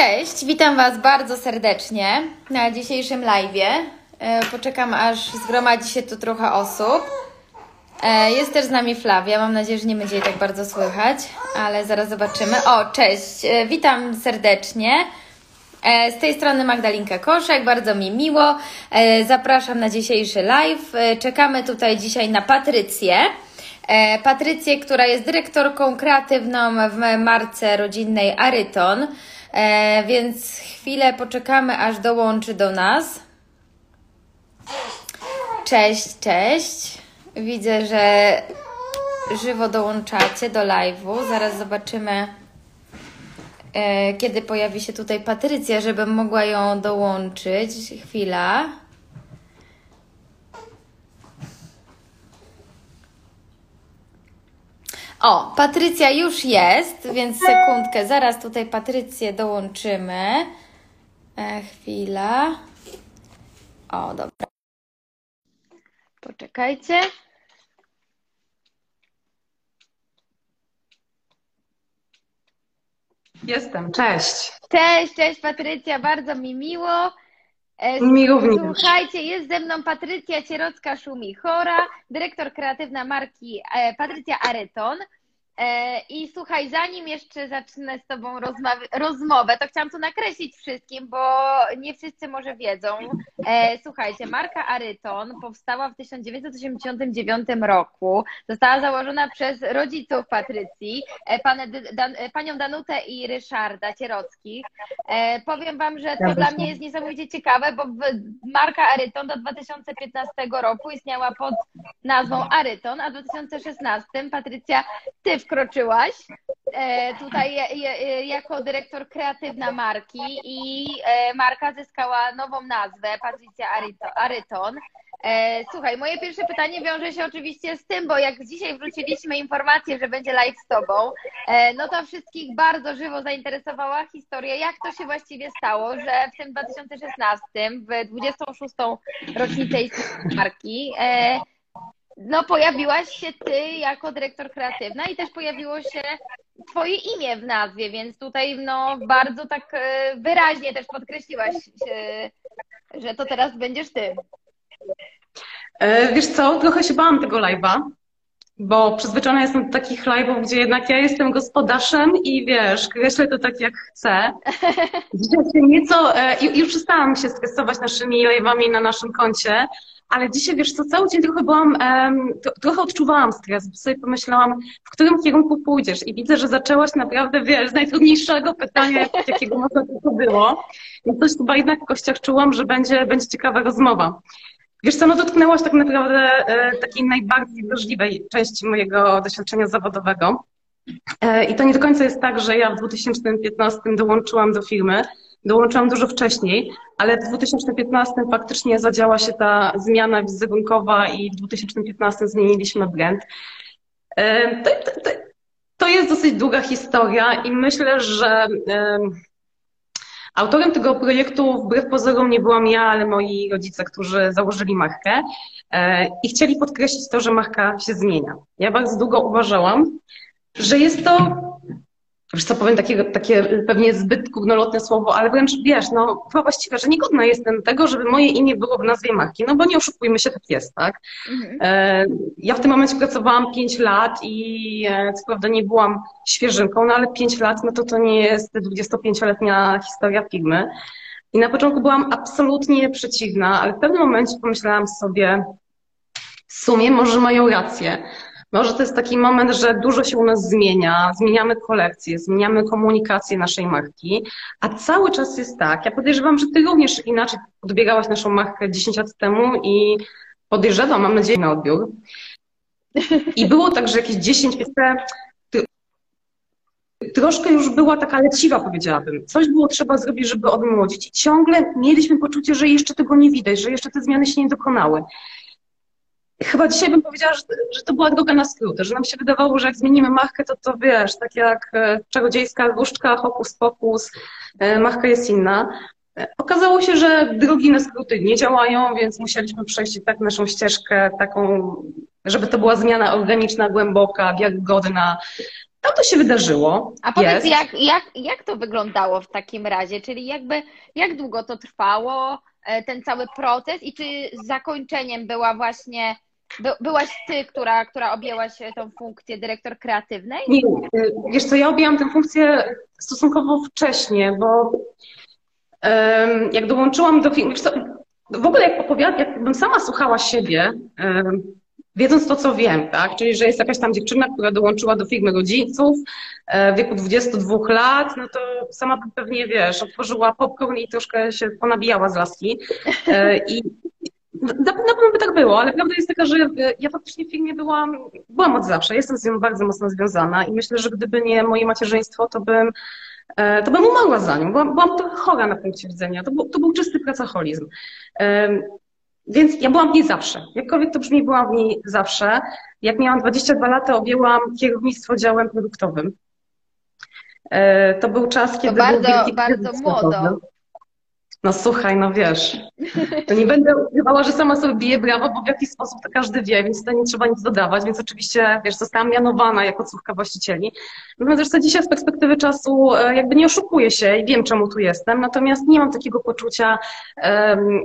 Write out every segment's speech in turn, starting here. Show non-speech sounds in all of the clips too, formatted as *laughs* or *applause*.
Cześć, witam Was bardzo serdecznie na dzisiejszym live'ie. E, Poczekam aż zgromadzi się tu trochę osób. E, Jest też z nami Flavia, mam nadzieję, że nie będzie jej tak bardzo słychać, ale zaraz zobaczymy. O, cześć, e, witam serdecznie. Z tej strony Magdalinka Koszek, bardzo mi miło. Zapraszam na dzisiejszy live. Czekamy tutaj dzisiaj na Patrycję. Patrycję, która jest dyrektorką kreatywną w marce rodzinnej Aryton. E, Więc chwilę poczekamy, aż dołączy do nas. Cześć, cześć. Widzę, że żywo dołączacie do live'u. Zaraz zobaczymy, e, kiedy pojawi się tutaj Patrycja, żebym mogła ją dołączyć. Chwila. O, Patrycja już jest, więc sekundkę, zaraz tutaj Patrycję dołączymy. E, chwila. O, dobra. Poczekajcie. Jestem, cześć. Cześć, cześć Patrycja, bardzo mi miło. E. Słuchajcie, jest ze mną Patrycja Cierocka-Szumichora, dyrektor kreatywna marki e, Patrycja Aryton. E, I słuchaj, zanim jeszcze zacznę z Tobą rozmowę, to chciałam tu nakreślić wszystkim, bo nie wszyscy może wiedzą. E, Słuchajcie, marka Aryton powstała w 1989 roku. Została założona przez rodziców Patrycji, e, panią Danutę i Ryszarda Cierockich. Powiem Wam, że to Zgadza dla mnie jest niesamowicie ciekawe, bo marka Aryton do 2015 roku istniała pod nazwą Aryton, a w 2016 Patrycja, Ty wkroczyłaś e, tutaj je, jako dyrektor kreatywna marki i e, marka zyskała nową nazwę, Aryto- Aryton. E, Słuchaj, moje pierwsze pytanie wiąże się oczywiście z tym, bo jak dzisiaj wróciliśmy informację, że będzie live z Tobą, e, no to wszystkich bardzo żywo zainteresowała historia, jak to się właściwie stało, że w tym 2016, w 26. rocznicę marki, e, no pojawiłaś się Ty jako dyrektor kreatywna i też pojawiło się Twoje imię w nazwie, więc tutaj no bardzo tak e, wyraźnie też podkreśliłaś, że to teraz będziesz Ty. E, Wiesz co, trochę się bałam tego live'a, bo przyzwyczajona jestem do takich live'ów, gdzie jednak ja jestem gospodarzem i wiesz, kreślę to tak jak chcę. *laughs* Dzisiaj nieco, e, ju- już przestałam się stresować naszymi live'ami na naszym koncie, ale dzisiaj, wiesz co, cały dzień trochę byłam, tro- trochę odczuwałam stres, bo sobie pomyślałam, w którym kierunku pójdziesz i widzę, że zaczęłaś naprawdę, wiesz, z najtrudniejszego pytania, jakiego można tylko było. Więc coś chyba jednak w kościach czułam, że będzie, będzie ciekawa rozmowa. Wiesz co, no dotknęłaś tak naprawdę e, takiej najbardziej wrażliwej części mojego doświadczenia zawodowego. E, I to nie do końca jest tak, że ja w 2015 dołączyłam do firmy. Dołączyłam dużo wcześniej, ale w 2015 faktycznie zadziała się ta zmiana wizerunkowa i w 2015 zmieniliśmy brand. E, To, to, to, jest dosyć długa historia i myślę, że em, Autorem tego projektu wbrew pozorom nie byłam ja, ale moi rodzice, którzy założyli markę e, i chcieli podkreślić to, że marka się zmienia. Ja bardzo długo uważałam, że jest to, wiesz co powiem, takie, takie pewnie zbyt górnolotne słowo, ale wręcz wiesz, no chyba właściwe, że niegodna jestem tego, żeby moje imię było w nazwie marki, no bo nie oszukujmy się, tak jest, tak? Mhm. E, Ja w tym momencie pracowałam 5 lat i e, co prawda nie byłam świeżynką, no ale 5 lat, no to to nie jest 25-letnia historia firmy. I na początku byłam absolutnie przeciwna, ale w pewnym momencie pomyślałam sobie, w sumie może mają rację. Może to jest taki moment, że dużo się u nas zmienia, zmieniamy kolekcje, zmieniamy komunikację naszej marki, a cały czas jest tak. Ja podejrzewam, że ty również inaczej odbiegałaś naszą markę 10 lat temu i podejrzewam, mam nadzieję na odbiór. I było tak, że jakieś 10, 15, ty- troszkę już była taka leciwa, powiedziałabym. Coś było trzeba zrobić, żeby odmłodzić. I ciągle mieliśmy poczucie, że jeszcze tego nie widać, że jeszcze te zmiany się nie dokonały. Chyba dzisiaj bym powiedziała, że, że to była droga na skróty, że nam się wydawało, że jak zmienimy markę, to to wiesz, tak jak e, czarodziejska różdżka, hokus pokus, e, marka jest inna. E, Okazało się, że drogi na skróty nie działają, więc musieliśmy przejść tak naszą ścieżkę, taką, żeby to była zmiana organiczna, głęboka, wiarygodna. tam to się wydarzyło. A powiedz, jest. jak, jak, jak to wyglądało w takim razie? Czyli jakby, jak długo to trwało, ten cały proces i czy zakończeniem była właśnie, by, byłaś ty, która, która objęłaś tą funkcję dyrektor kreatywnej? Nie, y, wiesz co, ja objęłam tę funkcję stosunkowo wcześnie, bo em, jak dołączyłam do filmu, w ogóle jak jakbym sama słuchała siebie, em, wiedząc to, co wiem, tak? Czyli, że jest jakaś tam dziewczyna, która dołączyła do firmy rodziców e, w wieku 22 lat, no to sama pewnie, wiesz, otworzyła popcorn i troszkę się ponabijała z laski. E, I na, pewno by tak było, ale prawda jest taka, że ja faktycznie w firmie byłam, byłam od zawsze, jestem z nią bardzo mocno związana i myślę, że gdyby nie moje macierzyństwo, to bym e, to bym umarła za nią. Byłam, byłam trochę chora na punkcie widzenia. To był, to był czysty pracoholizm. Więc ja byłam w niej zawsze. Jakkolwiek to brzmi, byłam w niej zawsze. Jak miałam 22 lata, objęłam kierownictwo działem produktowym. E, To był czas, kiedy był bardzo- wielki bardzo młodo. No słuchaj, no wiesz, to nie będę ukrywała, że sama sobie biję brawo, bo w jakiś sposób to każdy wie, więc to nie trzeba nic dodawać, więc oczywiście, wiesz, zostałam mianowana jako córka właścicieli. Natomiast zresztą dzisiaj z perspektywy czasu e, jakby nie oszukuję się i wiem, czemu tu jestem, natomiast nie mam takiego poczucia, em,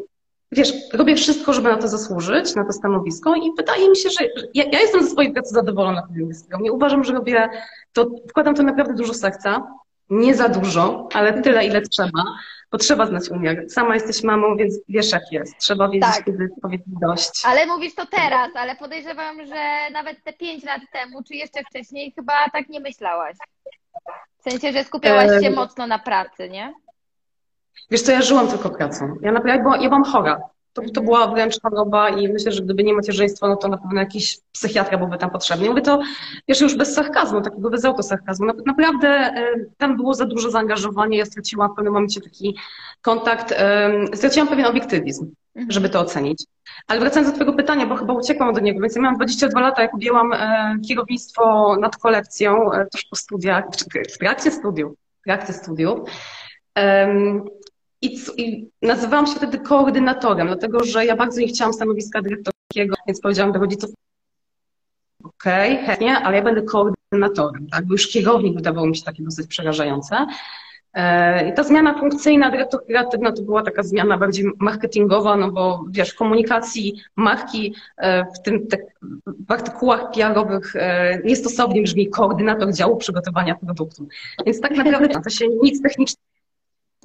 wiesz, robię wszystko, żeby na to zasłużyć, na to stanowisko i wydaje mi się, że ja, ja jestem ze swojej pracy zadowolona tego. Nie uważam, że robię to, wkładam to naprawdę dużo serca, nie za dużo, ale tyle, ile trzeba, bo trzeba znać umiar. Sama jesteś mamą, więc wiesz jak jest. Trzeba wiedzieć, Tak. kiedy powiedzieć dość. Ale mówisz to teraz, ale podejrzewam, że nawet te pięć lat temu, czy jeszcze wcześniej, chyba tak nie myślałaś. W sensie, że skupiałaś się mocno na pracy, nie? Wiesz co, ja żyłam tylko pracą. Ja naprawdę była, ja byłam chora. To, to Mhm. była wręcz choroba i myślę, że gdyby nie macierzyństwo, no to na pewno jakiś psychiatra byłby tam potrzebny. Mówię to, wiesz, już bez sarkazmu, takiego bez autosarkazmu. Na- Naprawdę e, tam było za dużo zaangażowania. Ja straciłam w pewnym momencie taki kontakt, straciłam pewien obiektywizm, Mhm. żeby to ocenić. Ale wracając do Twojego pytania, bo chyba uciekłam do niego, więc ja miałam 22 lata, jak objęłam e, kierownictwo nad kolekcją, e, tuż po studiach, w trakcie studiów, w trakcie studiów. I, I nazywałam się wtedy koordynatorem, dlatego że ja bardzo nie chciałam stanowiska dyrektorskiego, więc powiedziałam do rodziców, okej, chętnie, ale ja będę koordynatorem, tak? Bo już kierownik wydawało mi się takie dosyć przerażające. E, I ta zmiana funkcyjna, dyrektor kreatywna, to była taka zmiana bardziej marketingowa, no bo wiesz, w komunikacji marki, e, w tym te, w artykułach PR-owych e, niestosownie brzmi koordynator działu przygotowania produktu. Więc tak *laughs* naprawdę to się nic technicznie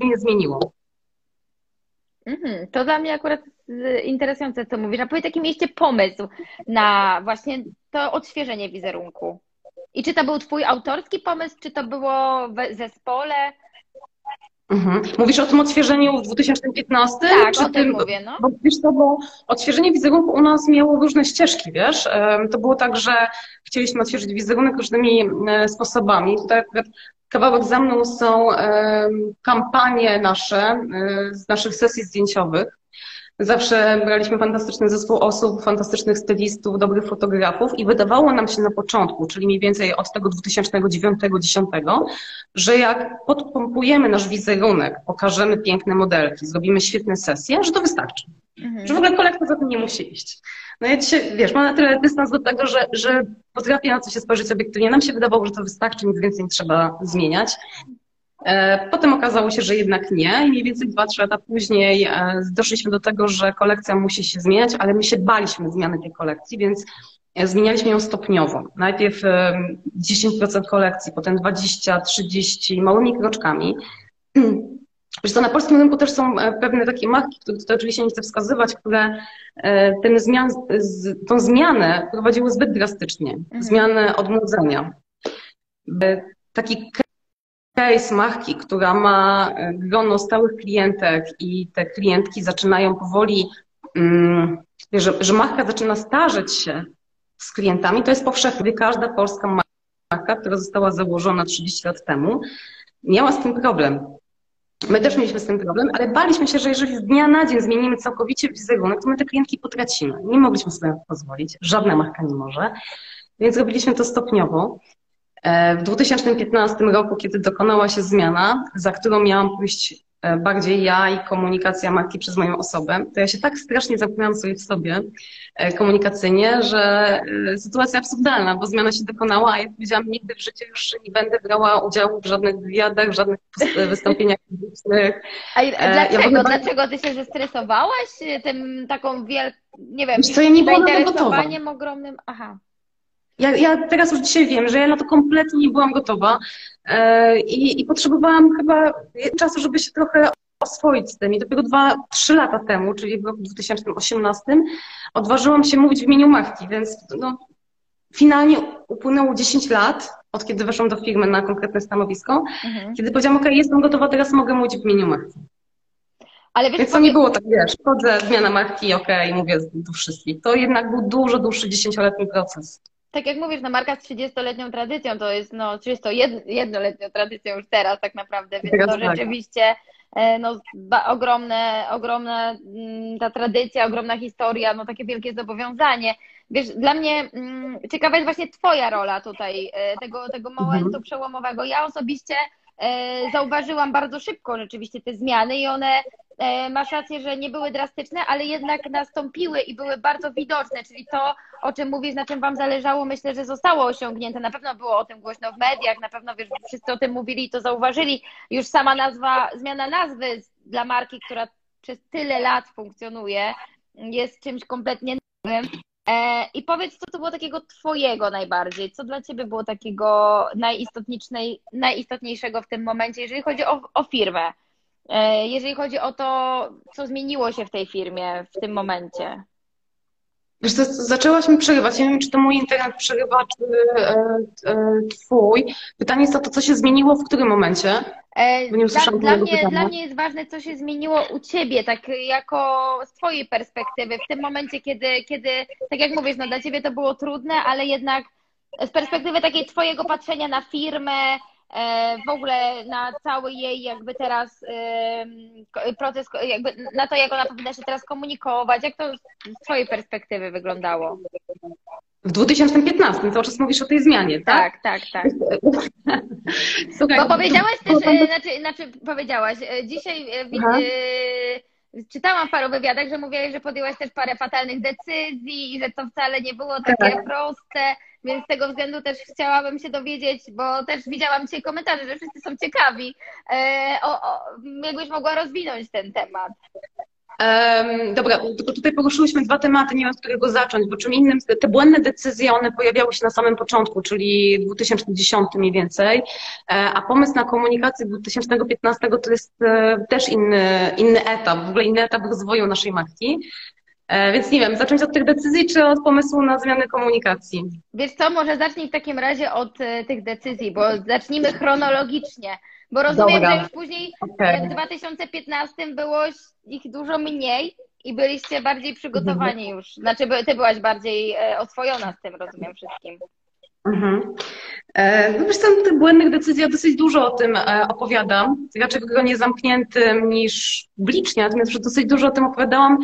nie zmieniło. Mhm. To dla mnie akurat y, interesujące, co mówisz. A powiedz, jaki mieliście pomysł na właśnie to odświeżenie wizerunku? I czy to był twój autorski pomysł, czy to było w zespole? Mhm. Mówisz o tym odświeżeniu w 2015? Tak, czy o tym tym, mówię, no. Bo wiesz co, bo odświeżenie wizerunku u nas miało różne ścieżki, wiesz? To było tak, że chcieliśmy odświeżyć wizerunek różnymi e, sposobami. Tutaj kawałek za mną są kampanie nasze e, z naszych sesji zdjęciowych. Zawsze braliśmy fantastyczny zespół osób, fantastycznych stylistów, dobrych fotografów i wydawało nam się na początku, czyli mniej więcej od tego 2009-2010, że jak podpompujemy nasz wizerunek, pokażemy piękne modelki, zrobimy świetne sesje, że to wystarczy. Mhm. Że w ogóle kolekcja za tym nie musi iść. No ja dzisiaj, wiesz, mam na tyle dystans do tego, że, że potrafię na co się spojrzeć obiektywnie. Nam się wydawało, że to wystarczy, nic więcej nie trzeba zmieniać. E, Potem okazało się, że jednak nie i mniej więcej 2-3 lata później e, doszliśmy do tego, że kolekcja musi się zmieniać, ale my się baliśmy zmiany tej kolekcji, więc e, zmienialiśmy ją stopniowo. Najpierw e, 10% kolekcji, potem 20, 30, małymi kroczkami. *clears throat* Wiesz co, na polskim rynku też są e, pewne takie marki, które tutaj oczywiście nie chcę wskazywać, które e, ten zmian, tą zmianę prowadziły zbyt drastycznie. Mhm. Zmianę odmłodzenia. E, Taki case marki, która ma grono stałych klientek i te klientki zaczynają powoli, mm, że, że marka zaczyna starzeć się z klientami, to jest powszechnie. Każda polska marka, która została założona 30 lat temu, miała z tym problem. My też mieliśmy z tym problem, ale baliśmy się, że jeżeli z dnia na dzień zmienimy całkowicie wizerunek, to my te klientki potracimy. Nie mogliśmy sobie na to pozwolić. Żadna marka nie może. Więc robiliśmy to stopniowo. E, W 2015 roku, kiedy dokonała się zmiana, za którą miałam pójść bardziej ja i komunikacja marki przez moją osobę, to ja się tak strasznie zamknęłam sobie w sobie e, komunikacyjnie, że e, sytuacja absurdalna, bo zmiana się dokonała, a ja powiedziałam, nigdy w życiu już nie będę brała udziału w żadnych wywiadach, w żadnych wystąpieniach publicznych. A, dlaczego? Ja dlaczego ty się zestresowałaś tym taką wielką, nie wiem, co, ja nie zainteresowaniem ogromnym? Aha. Ja, ja teraz już dzisiaj wiem, że ja na to kompletnie nie byłam gotowa e, i, i potrzebowałam chyba czasu, żeby się trochę oswoić z tym. I dopiero dwa, trzy lata temu, czyli w roku 2018, odważyłam się mówić w imieniu marki, więc no, finalnie upłynęło 10 lat, od kiedy weszłam do firmy na konkretne stanowisko, mhm. kiedy powiedziałam, ok, jestem gotowa, teraz mogę mówić w imieniu marki. Ale wiesz, Więc to nie było tak, wiesz, wchodzę, zmiana marki, ok, mówię do wszystkich. To jednak był dużo dłuższy, dziesięcioletni proces tak jak mówisz, no marka z 30-letnią tradycją, to jest no 31-letnią tradycją już teraz tak naprawdę, więc to tak. rzeczywiście e, no, ogromne, ogromna mm, ta tradycja, ogromna historia, no takie wielkie zobowiązanie. Wiesz, dla mnie mm, ciekawa jest właśnie Twoja rola tutaj, e, tego, tego momentu mhm. przełomowego. Ja osobiście e, zauważyłam bardzo szybko rzeczywiście te zmiany i one masz rację, że nie były drastyczne, ale jednak nastąpiły i były bardzo widoczne, czyli to, o czym mówisz, na czym Wam zależało, myślę, że zostało osiągnięte. Na pewno było o tym głośno w mediach, na pewno wiesz, wszyscy o tym mówili i to zauważyli. Już sama nazwa, zmiana nazwy dla marki, która przez tyle lat funkcjonuje, jest czymś kompletnie nowym. E, I powiedz, co to było takiego Twojego najbardziej? Co dla Ciebie było takiego najistotniejszego w tym momencie, jeżeli chodzi o, o firmę? E, jeżeli chodzi o to, co zmieniło się w tej firmie w tym momencie? Wiesz co, zaczęłaś mi przerywać. Nie wiem, czy to mój internet przerywa, czy e, e, twój. Pytanie jest o to, co się zmieniło w którym momencie? E, dla, dla, mnie, dla mnie jest ważne, co się zmieniło u Ciebie, tak jako z Twojej perspektywy, w tym momencie, kiedy, kiedy tak jak mówisz, no dla Ciebie to było trudne, ale jednak z perspektywy takiej Twojego patrzenia na firmę, w ogóle na cały jej jakby teraz proces, jakby na to, jak ona powinna się teraz komunikować, jak to z Twojej perspektywy wyglądało? W 2015 cały czas mówisz o tej zmianie, tak? Tak, tak, tak. *laughs* Słuchaj, Bo powiedziałaś też, e, znaczy, znaczy powiedziałaś, e, dzisiaj Aha. czytałam w paru wywiadach, że mówiłaś, że podjęłaś też parę fatalnych decyzji i że to wcale nie było takie tak. proste. Więc z tego względu też chciałabym się dowiedzieć, bo też widziałam dzisiaj komentarze, że wszyscy są ciekawi. E, o, o, jakbyś mogła rozwinąć ten temat. Um, dobra, tylko tutaj poruszyłyśmy dwa tematy, nie wiem, z którego zacząć, bo czym innym, te błędne decyzje, one pojawiały się na samym początku, czyli w 2010 mniej więcej, e, a pomysł na komunikację 2015 to jest e, też inny, inny etap, w ogóle inny etap rozwoju naszej marki. E, więc nie wiem, zacząć od tych decyzji, czy od pomysłu na zmianę komunikacji? Wiesz co, może zacznij w takim razie od e, tych decyzji, bo zacznijmy chronologicznie. Bo rozumiem, Dobra. że już później okay. w 2015 było ich dużo mniej i byliście bardziej przygotowani mhm. już. Znaczy, ty byłaś bardziej e, oswojona z tym, rozumiem wszystkim. Mhm. No wiesz, tam tych błędnych decyzji, ja dosyć dużo o tym opowiadam. Raczej w gronie zamkniętym niż publicznie, natomiast dosyć dużo o tym opowiadałam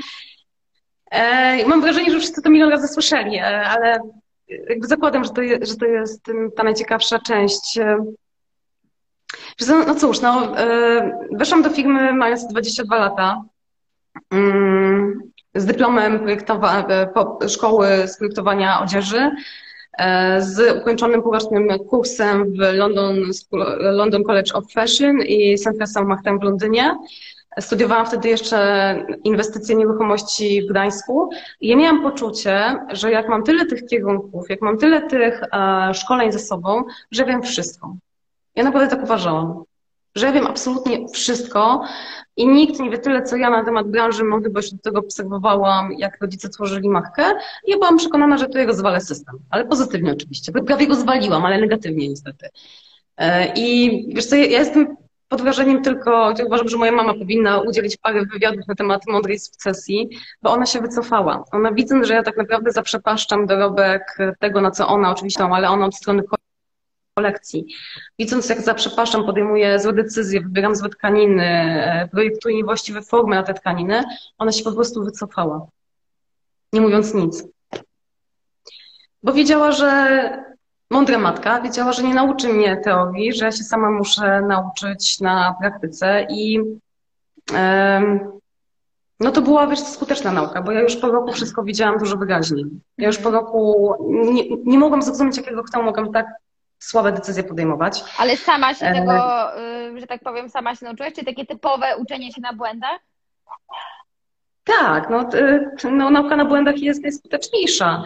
E, mam wrażenie, że wszyscy to milion razy słyszeli, e, ale jakby zakładam, że to że to jest ta najciekawsza część. E, no cóż, no, weszłam do firmy mając 22 lata mm, z dyplomem szkoły z projektowania odzieży, z ukończonym półrocznym kursem w London, London College of Fashion i St. Martin w Londynie. Studiowałam wtedy jeszcze inwestycje nieruchomości w Gdańsku i ja miałam poczucie, że jak mam tyle tych kierunków, jak mam tyle tych e, szkoleń ze sobą, że wiem wszystko. Ja naprawdę tak uważałam, że ja wiem absolutnie wszystko i nikt nie wie tyle, co ja na temat branży mody, bo do tego obserwowałam, jak rodzice tworzyli markę i ja byłam przekonana, że to jego zwalę system, ale pozytywnie oczywiście. Prawie go zwaliłam, ale negatywnie niestety. E, I wiesz co, ja jestem pod wrażeniem tylko, uważam, że moja mama powinna udzielić parę wywiadów na temat mądrej sukcesji, bo ona się wycofała. Ona widząc, że ja tak naprawdę zaprzepaszczam dorobek tego, na co ona oczywiście, ale ona od strony kolekcji. Widząc, jak zaprzepaszczam, podejmuję złe decyzje, wybieram złe tkaniny, e, projektuję niewłaściwe formy na te tkaniny, ona się po prostu wycofała. Nie mówiąc nic. Bo wiedziała, że mądra matka wiedziała, że nie nauczy mnie teorii, że ja się sama muszę nauczyć na praktyce i no to była, wiesz, skuteczna nauka, bo ja już po roku wszystko widziałam dużo wyraźniej. Ja już po roku nie, nie mogłam zrozumieć, jakiego kto mogłam tak słabe decyzje podejmować. Ale sama się tego, e, że tak powiem, sama się nauczyłaś? Czy takie typowe uczenie się na błędach? Tak, no, no nauka na błędach jest najskuteczniejsza.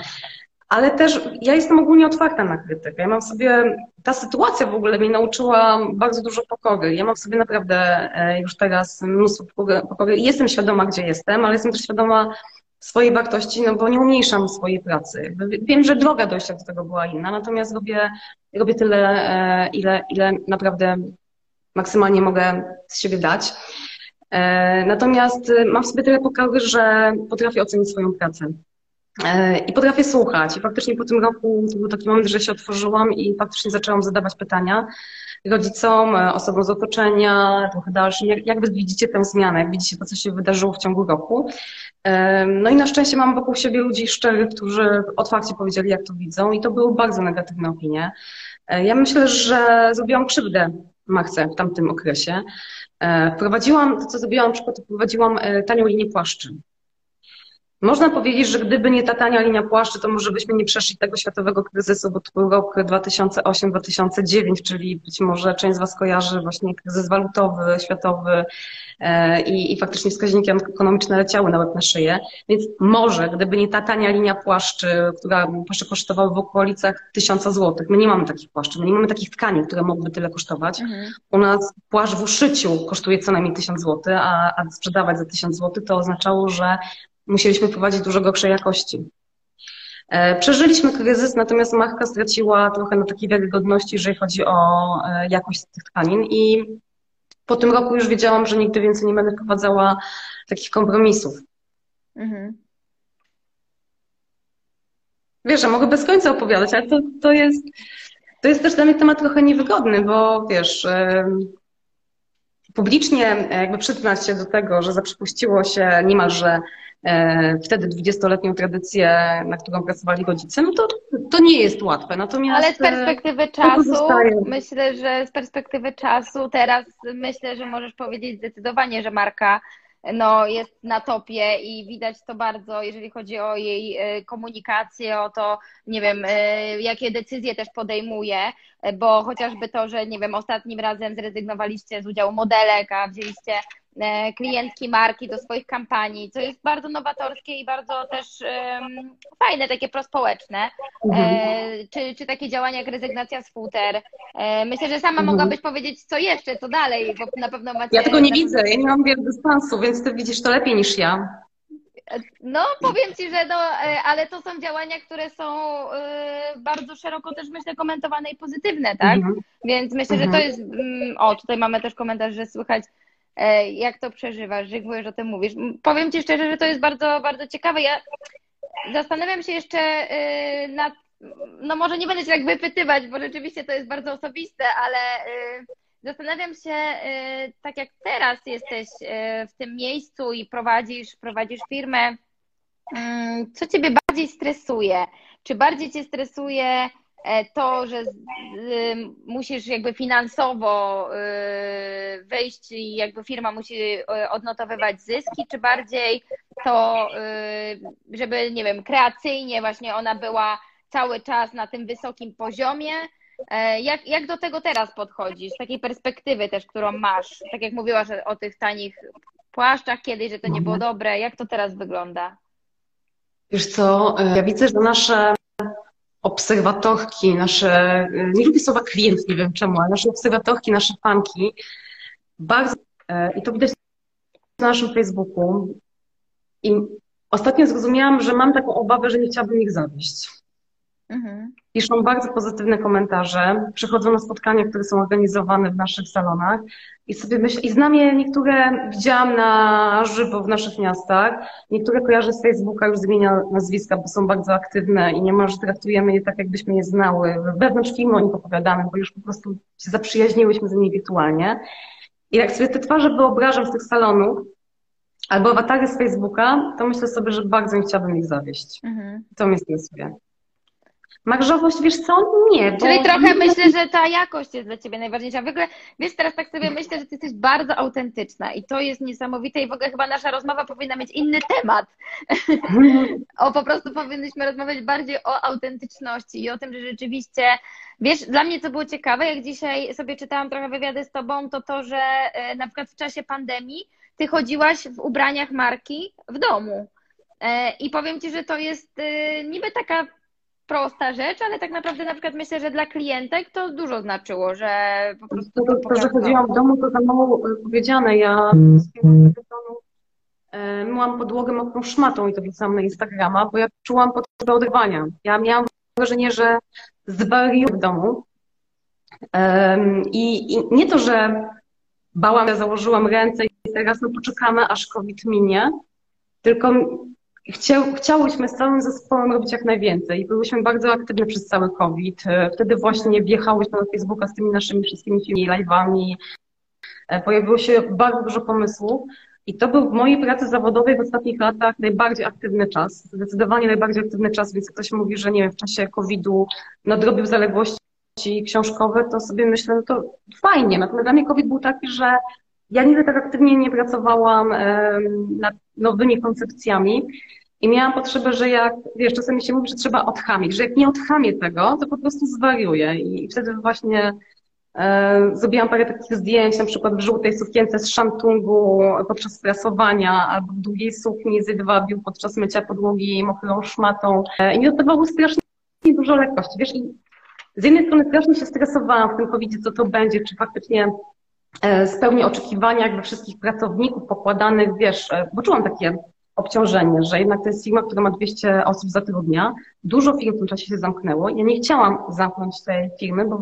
Ale też ja jestem ogólnie otwarta na krytykę. Ja mam sobie, ta sytuacja w ogóle mnie nauczyła bardzo dużo pokory. Ja mam sobie naprawdę e, już teraz mnóstwo pokory. Jestem świadoma, gdzie jestem, ale jestem też świadoma swojej wartości, no bo nie umniejszam swojej pracy. Wiem, że droga dojścia do tego była inna, natomiast robię, robię tyle, e, ile, ile naprawdę maksymalnie mogę z siebie dać. E, natomiast mam w sobie tyle pokory, że potrafię ocenić swoją pracę. E, I potrafię słuchać. I faktycznie po tym roku to był taki moment, że się otworzyłam i faktycznie zaczęłam zadawać pytania rodzicom, e, osobom z otoczenia, trochę dalszym. Jak, jak widzicie tę zmianę? Jak widzicie to, co się wydarzyło w ciągu roku? E, no i na szczęście mam wokół siebie ludzi szczerych, którzy otwarcie powiedzieli, jak to widzą i to były bardzo negatywne opinie. Ja myślę, że zrobiłam krzywdę Machce w tamtym okresie. Wprowadziłam, to co zrobiłam, na przykład wprowadziłam tanią linię płaszczy. Można powiedzieć, że gdyby nie ta tania linia płaszczy, to może byśmy nie przeszli tego światowego kryzysu, bo to był rok 2008-2009, czyli być może część z Was kojarzy właśnie kryzys walutowy, światowy e, i, i faktycznie wskaźniki ekonomiczne leciały na łeb na szyję. Więc może, gdyby nie ta tania linia płaszczy, która płaszcze kosztowały w okolicach tysiąca złotych, my nie mamy takich płaszczy, my nie mamy takich tkanin, które mogłyby tyle kosztować. Mhm. U nas płaszcz w uszyciu kosztuje co najmniej tysiąc złotych, a, a sprzedawać za tysiąc złotych to oznaczało, że musieliśmy prowadzić dużo gorszej jakości. E, przeżyliśmy kryzys, natomiast marka straciła trochę na takiej wiarygodności, jeżeli chodzi o e, jakość tych tkanin i po tym roku już wiedziałam, że nigdy więcej nie będę wprowadzała takich kompromisów. Mhm. Wiesz, ja mogę bez końca opowiadać, ale to, to, jest, to jest też dla mnie temat trochę niewygodny, bo wiesz, publicznie jakby przyznać się do tego, że zaprzepuściło się niemalże E, wtedy 20-letnią tradycję, na którą pracowali rodzice, no to, to nie jest łatwe. Natomiast Ale z perspektywy czasu, myślę, że z perspektywy czasu teraz myślę, że możesz powiedzieć zdecydowanie, że marka no, jest na topie i widać to bardzo, jeżeli chodzi o jej e, komunikację, o to, nie wiem, e, jakie decyzje też podejmuje, bo chociażby to, że, nie wiem, ostatnim razem zrezygnowaliście z udziału modelek, a wzięliście E, klientki marki do swoich kampanii, co jest bardzo nowatorskie i bardzo też um, fajne, takie prospołeczne. E, mhm. czy, czy takie działania jak rezygnacja z futer. E, myślę, że sama mhm. mogłabyś powiedzieć, co jeszcze, co dalej, bo na pewno macie... Ja tego nie widzę, ja nie mam wiele dystansu, więc ty widzisz to lepiej niż ja. No, powiem Ci, że no, ale to są działania, które są bardzo szeroko też myślę komentowane i pozytywne, tak? Mhm. Więc myślę, że to mhm. jest. Mm, o, tutaj mamy też komentarz, że słychać E, jak to przeżywasz, że już o tym mówisz. Powiem Ci szczerze, że to jest bardzo, bardzo ciekawe. Ja zastanawiam się jeszcze e, nad, no może nie będę się tak wypytywać, bo rzeczywiście to jest bardzo osobiste, ale e, zastanawiam się, tak jak teraz jesteś w tym miejscu i prowadzisz, prowadzisz firmę, mm, co Ciebie bardziej stresuje? Czy bardziej Cię stresuje E, to, że musisz jakby finansowo y, wyjść i jakby firma musi y, odnotowywać zyski, czy bardziej to, y, żeby, nie wiem, kreacyjnie właśnie ona była cały czas na tym wysokim poziomie. E, jak, jak do tego teraz podchodzisz? Z takiej perspektywy też, którą masz, tak jak mówiłaś o tych tanich płaszczach kiedyś, że to nie było mhm. dobre, jak to teraz wygląda? Wiesz co, e, ja widzę, że nasze obserwatorki, nasze, nie lubię słowa klient, nie wiem czemu, ale nasze obserwatorki, nasze fanki, bardzo, e, i to widać na naszym Facebooku. I ostatnio zrozumiałam, że mam taką obawę, że nie chciałabym ich zawieść. Mhm. Piszą bardzo pozytywne komentarze, przychodzą na spotkania, które są organizowane w naszych salonach i sobie myślę, i znam je niektóre widziałam na żywo w naszych miastach, niektóre kojarzę z Facebooka, już zmienia nazwiska, bo są bardzo aktywne i niemalże traktujemy je tak, jakbyśmy je znały. Wewnątrz filmu o nich opowiadamy, bo już po prostu się zaprzyjaźniłyśmy z nimi wirtualnie. I jak sobie te twarze wyobrażam z tych salonów, albo awatary z Facebooka, to myślę sobie, że bardzo nie chciałabym ich zawieść. Mhm. To mnie stresuje. Marżowość, wiesz co? Nie. Czyli trochę myślę, że ta jakość jest dla Ciebie najważniejsza. W ogóle, wiesz, teraz tak sobie myślę, że Ty jesteś bardzo autentyczna i to jest niesamowite i w ogóle chyba nasza rozmowa powinna mieć inny temat. *laughs* o, po prostu powinnyśmy rozmawiać bardziej o autentyczności i o tym, że rzeczywiście, wiesz, dla mnie co było ciekawe, jak dzisiaj sobie czytałam trochę wywiady z Tobą, to to, że e, na przykład w czasie pandemii Ty chodziłaś w ubraniach marki w domu. E, I powiem Ci, że to jest e, niby taka prosta rzecz, ale tak naprawdę na przykład myślę, że dla klientek to dużo znaczyło, że po prostu. To, to, to że chodziłam w domu, to za mało e, powiedziane. Ja mm. myłam podłogę mokrą szmatą i to wrzucałam na Instagrama, bo ja czułam potrzebę odrywania. Ja miałam wrażenie, że zwariuję w domu. I, I nie to, że bałam, ja założyłam ręce i teraz no poczekamy, aż COVID minie, tylko Chciał, chciałyśmy z całym zespołem robić jak najwięcej. Byłyśmy bardzo aktywne przez cały COVID. E, wtedy właśnie wjechałyśmy na Facebooka z tymi naszymi wszystkimi filmami, live'ami. E, pojawiło się bardzo dużo pomysłów. I to był w mojej pracy zawodowej w ostatnich latach najbardziej aktywny czas. Zdecydowanie najbardziej aktywny czas, więc ktoś mówi, że nie wiem, w czasie COVID-u nadrobił zaległości książkowe, to sobie myślę, no to fajnie. Natomiast dla mnie COVID był taki, że ja nigdy tak aktywnie nie pracowałam nad nowymi koncepcjami i miałam potrzebę, że jak, wiesz, czasami się mówi, że trzeba odchamić, że jak nie odchamię tego, to po prostu zwariuję. I wtedy właśnie e, zrobiłam parę takich zdjęć, na przykład w żółtej sukience z szantungu podczas prasowania albo w długiej sukni z jedwabiu podczas mycia podłogi mokrą szmatą. E, i mi to dawało strasznie dużo lekkości, wiesz, i z jednej strony strasznie się stresowałam w tym covid co to będzie, czy faktycznie E, spełni oczekiwania jakby wszystkich pracowników pokładanych, wiesz, e, bo czułam takie obciążenie, że jednak to jest firma, która ma 200 osób zatrudnia. Dużo firm w tym czasie się zamknęło. Ja nie chciałam zamknąć tej firmy, bo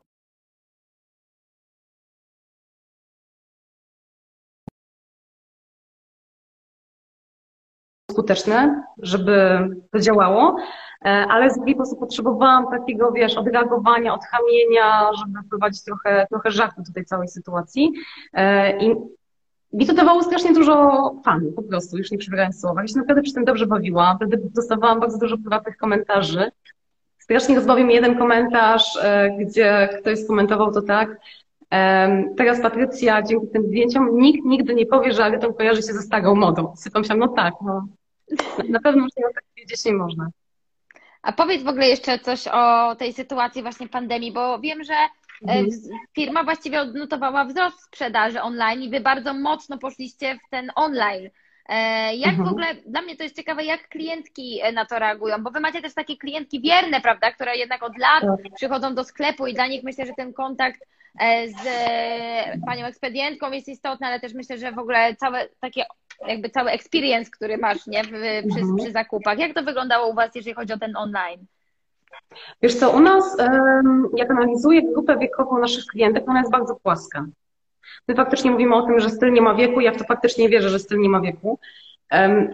skuteczne, żeby to działało. E, ale z drugiej po prostu potrzebowałam takiego, wiesz, odreagowania, odchamienia, żeby wprowadzić trochę, trochę żartu do tej całej sytuacji. E, I mi to dawało strasznie dużo fanu, po prostu, już nie przybierając słowa. Ja się naprawdę przy tym dobrze bawiłam, wtedy dostawałam bardzo dużo prywatnych komentarzy. Strasznie rozbawił mi jeden komentarz, e, gdzie ktoś skomentował to tak, Teraz Patrycja, dzięki tym zdjęciom, nikt nigdy nie powie, że Aryton kojarzy się ze starą modą. Sypam się, no tak, no. Na pewno już tak powiedzieć nie można. A powiedz w ogóle jeszcze coś o tej sytuacji właśnie pandemii, bo wiem, że. Firma właściwie odnotowała wzrost sprzedaży online i wy bardzo mocno poszliście w ten online. E, jak mhm. w ogóle, dla mnie to jest ciekawe, jak klientki e, na to reagują, bo wy macie też takie klientki wierne, prawda, które jednak od lat tak. przychodzą do sklepu i dla nich myślę, że ten kontakt z panią ekspedientką jest istotny, ale też myślę, że w ogóle całe takie jakby cały experience, który masz nie, przy, mhm. przy zakupach. Jak to wyglądało u Was, jeżeli chodzi o ten online? Wiesz co, u nas, jak analizuję grupę wiekową naszych klientek, ona jest bardzo płaska. My faktycznie mówimy o tym, że styl nie ma wieku, ja w to faktycznie wierzę, że styl nie ma wieku.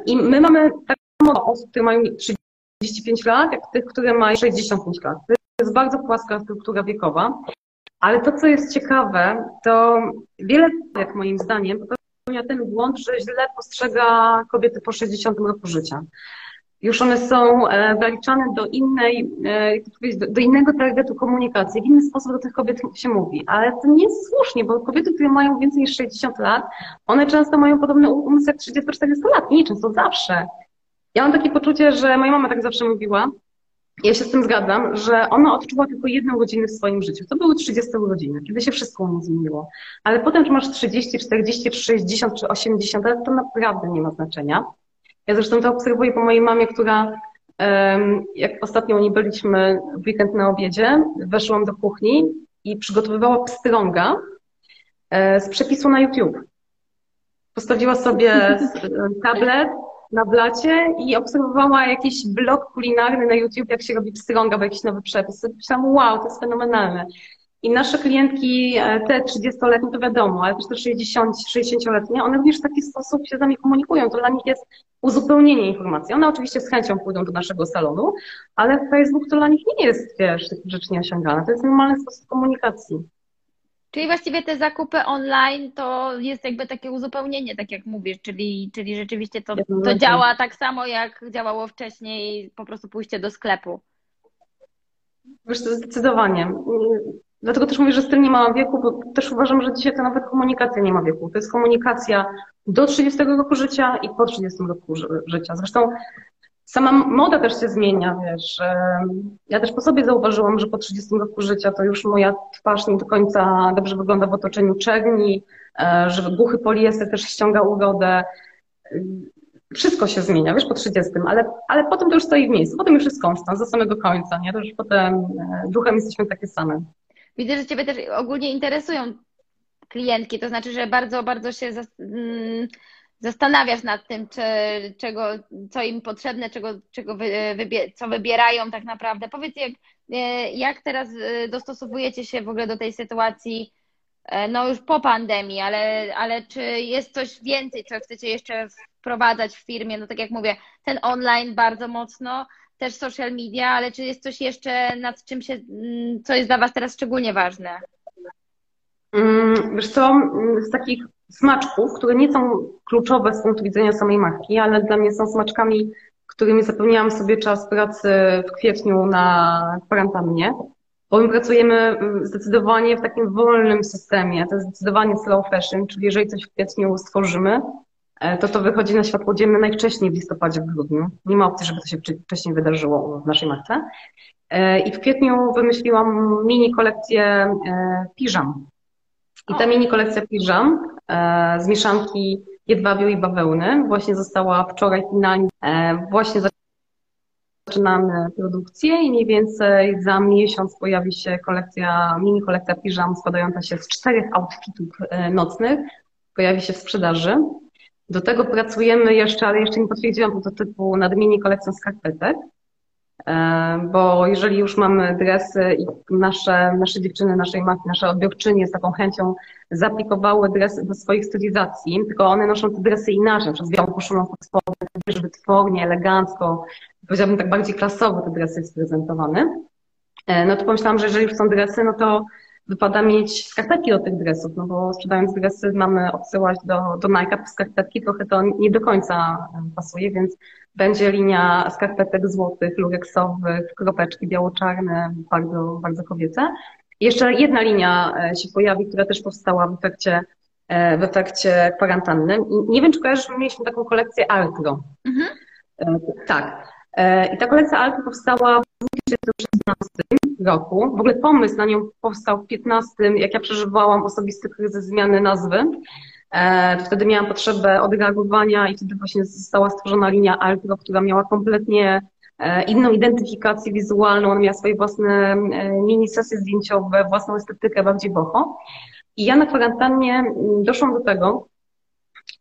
I my mamy tak samo osób, które mają 35 lat, jak tych, które mają 65 lat. To jest bardzo płaska struktura wiekowa. Ale to, co jest ciekawe, to wiele, jak moim zdaniem, popełnia ten błąd, że źle postrzega kobiety po 60 roku życia. Już one są e, zaliczane do innej, e, do innego targetu komunikacji. W inny sposób do tych kobiet się mówi. Ale to nie jest słusznie, bo kobiety, które mają więcej niż 60 lat, one często mają podobny umysł jak 30-40 lat. Nie, często zawsze. Ja mam takie poczucie, że moja mama tak zawsze mówiła, ja się z tym zgadzam, że ona odczuła tylko jedną godzinę w swoim życiu. To były 30 urodziny, kiedy się wszystko u zmieniło. Ale potem, czy masz 30, 40, 60 czy 80 lat, to naprawdę nie ma znaczenia. Ja zresztą to obserwuję po mojej mamie, która jak ostatnio nie byliśmy w weekend na obiedzie, weszłam do kuchni i przygotowywała pstrąga e, z przepisu na YouTube. Postawiła sobie tablet, na blacie i obserwowała jakiś blog kulinarny na YouTube, jak się robi pstrąga, bo jakiś nowy przepis. Myślałam, wow, to jest fenomenalne. I nasze klientki, e, te 30-letnie, to wiadomo, ale też te 60, 60-letnie, one również w taki sposób się z nami komunikują. To dla nich jest uzupełnienie informacji. One oczywiście z chęcią pójdą do naszego salonu, ale Facebook to dla nich nie jest, wiesz, takich rzeczy. To jest normalny sposób komunikacji. Czyli właściwie te zakupy online to jest jakby takie uzupełnienie, tak jak mówisz, czyli, czyli rzeczywiście to, to działa tak samo, jak działało wcześniej, po prostu pójście do sklepu. Wiesz, to zdecydowanie. Dlatego też mówię, że styl nie ma wieku, bo też uważam, że dzisiaj to nawet komunikacja nie ma wieku. To jest komunikacja do 30 roku życia i po 30 roku życia. Zresztą sama moda też się zmienia, wiesz. Ja też po sobie zauważyłam, że po 30 roku życia to już moja twarz nie do końca dobrze wygląda w otoczeniu czerni, e, że głuchy poliester też ściąga urodę. Wszystko się zmienia, wiesz, po 30, ale, ale potem to już stoi w miejscu. Potem już jest konstans do samego końca, nie? To już potem e, duchem jesteśmy takie same. Widzę, że Ciebie też ogólnie interesują klientki, to znaczy, że bardzo, bardzo się mm, zastanawiasz nad tym, czy, czego, co im potrzebne, czego, czego wy, wybie, co wybierają tak naprawdę. Powiedz, jak, e, jak teraz e, dostosowujecie się w ogóle do tej sytuacji, e, no już po pandemii, ale, ale czy jest coś więcej, co chcecie jeszcze wprowadzać w firmie? No tak jak mówię, ten online bardzo mocno, też social media, ale czy jest coś jeszcze, nad czym się, mm, co jest dla Was teraz szczególnie ważne? Mm, wiesz co, z takich smaczków, które nie są kluczowe z punktu widzenia samej marki, ale dla mnie są smaczkami, którymi zapewniałam sobie czas pracy w kwietniu na kwarantannie, bo my pracujemy mm, zdecydowanie w takim wolnym systemie. To jest zdecydowanie slow fashion, czyli jeżeli coś w kwietniu stworzymy, to to wychodzi na światło dzienne najwcześniej w listopadzie, w grudniu. Nie ma opcji, żeby to się wcześniej wydarzyło w naszej marce. E, I w kwietniu wymyśliłam mini kolekcję e, piżam. I ta mini kolekcja piżam z mieszanki jedwabiu i bawełny właśnie została wczoraj finalnie, właśnie zaczynamy produkcję i mniej więcej za miesiąc pojawi się kolekcja, mini kolekcja piżam składająca się z czterech outfitów nocnych. Pojawi się w sprzedaży. Do tego pracujemy jeszcze, ale jeszcze nie potwierdziłam prototypu nad mini kolekcją skarpetek, e, bo jeżeli już mamy dresy i nasze, nasze dziewczyny, naszej matki, nasze odbiorczynie z taką chęcią zaaplikowały dresy do swoich stylizacji, tylko one noszą te dresy inaczej, przez białą koszulą pod spodem, żeby wytwornie, elegancko, powiedziałabym tak bardziej klasowo te dresy jest prezentowane. E, no to pomyślałam, że jeżeli już są dresy, no to wypada mieć skarpetki do tych dresów, no bo sprzedając dresy mamy odsyłać do, do Nike skarpetki, trochę to nie do końca pasuje, więc będzie linia skarpetek złotych, lureksowych, kropeczki biało-czarne, bardzo, bardzo kobiece. I jeszcze jedna linia e, się pojawi, która też powstała w efekcie, e, w efekcie kwarantanny. I nie wiem, czy kojarzysz, mieliśmy taką kolekcję Altro. Mhm. E, tak. I ta kolekcja Altro powstała w 2016 roku. W ogóle pomysł na nią powstał w 15, jak ja przeżywałam osobisty kryzys zmiany nazwy. E, wtedy miałam potrzebę odreagowania i wtedy właśnie została stworzona linia Altro, która miała kompletnie e, inną identyfikację wizualną, ona miała swoje własne e, mini sesje zdjęciowe, własną estetykę bardziej boho. I ja na kwarantannie doszłam do tego,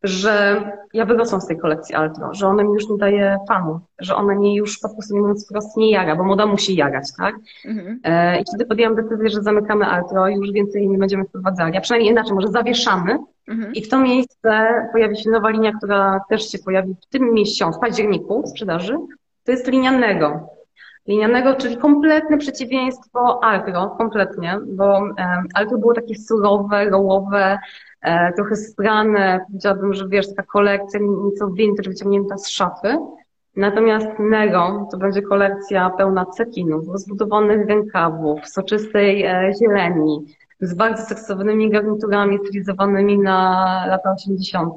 że ja wyrosłam z tej kolekcji Altro, że ona mi już nie daje fanu, że ona mnie już po prostu mówiąc wprost nie jara, bo moda musi jarać, tak? Mhm. E, I wtedy podjęłam decyzję, że zamykamy Altro i już więcej nie będziemy wprowadzali, a przynajmniej inaczej, może zawieszamy mhm. i w to miejsce pojawi się nowa linia, która też się pojawi w tym miesiącu, w październiku w sprzedaży, to jest linia Nego. Linianego, czyli kompletne przeciwieństwo Altro, kompletnie, bo Altro było takie surowe, rołowe, E, trochę sprane, powiedziałabym, że wiesz, taka kolekcja nieco vintage wyciągnięta z szafy. Natomiast Nero to będzie kolekcja pełna cekinów, rozbudowanych rękawów, soczystej e, zieleni, z bardzo seksownymi garniturami stylizowanymi na lata 80.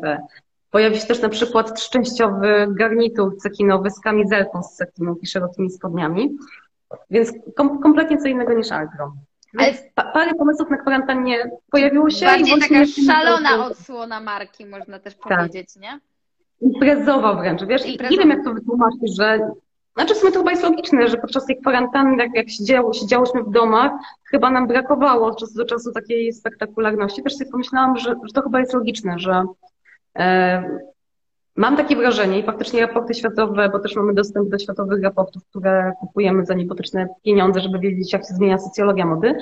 Pojawi się też na przykład szczęściowy garnitur cekinowy z kamizelką z cekinów i szerokimi spodniami. Więc kom kompletnie co innego niż Algrom. Ale parę pomysłów na kwarantannie pojawiło się. Bardziej taka szalona odsłona marki, można też tak. powiedzieć, nie? Imprezowa wręcz, wiesz? I nie wiem, jak to wytłumaczyć, że znaczy w sumie to chyba jest logiczne, że podczas tej kwarantanny, jak, jak siedziało, siedziałyśmy w domach, chyba nam brakowało od czasu do czasu takiej spektakularności. Też sobie pomyślałam, że, że to chyba jest logiczne, że Mam takie wrażenie i faktycznie raporty światowe, bo też mamy dostęp do światowych raportów, które kupujemy za niepotyczne pieniądze, żeby wiedzieć, jak się zmienia socjologia mody,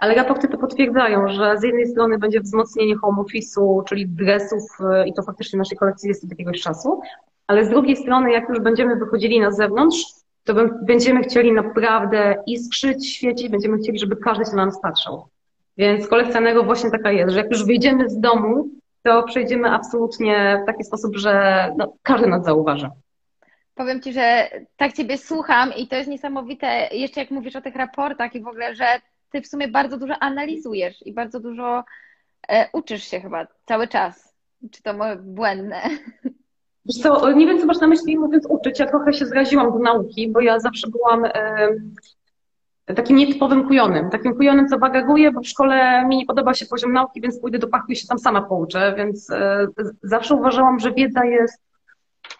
ale raporty to potwierdzają, że z jednej strony będzie wzmocnienie home office'u, czyli dresów i to faktycznie naszej kolekcji jest od jakiegoś czasu, ale z drugiej strony, jak już będziemy wychodzili na zewnątrz, to będziemy chcieli naprawdę iskrzyć, świecić, będziemy chcieli, żeby każdy się na nas patrzył. Więc kolekcjonerów właśnie taka jest, że jak już wyjdziemy z domu, to przejdziemy absolutnie w taki sposób, że no, każdy nas zauważy. Powiem Ci, że tak Ciebie słucham i to jest niesamowite, jeszcze jak mówisz o tych raportach i w ogóle, że Ty w sumie bardzo dużo analizujesz i bardzo dużo e, uczysz się chyba cały czas. Czy to moje błędne? Wiesz co, nie wiem, co masz na myśli mówiąc uczyć. Ja trochę się zraziłam do nauki, bo ja zawsze byłam takim nietypowym kujonym. Takim kujonym, co wagaguje, bo w szkole mi nie podoba się poziom nauki, więc pójdę do pachu i się tam sama pouczę. Więc e, zawsze uważałam, że wiedza jest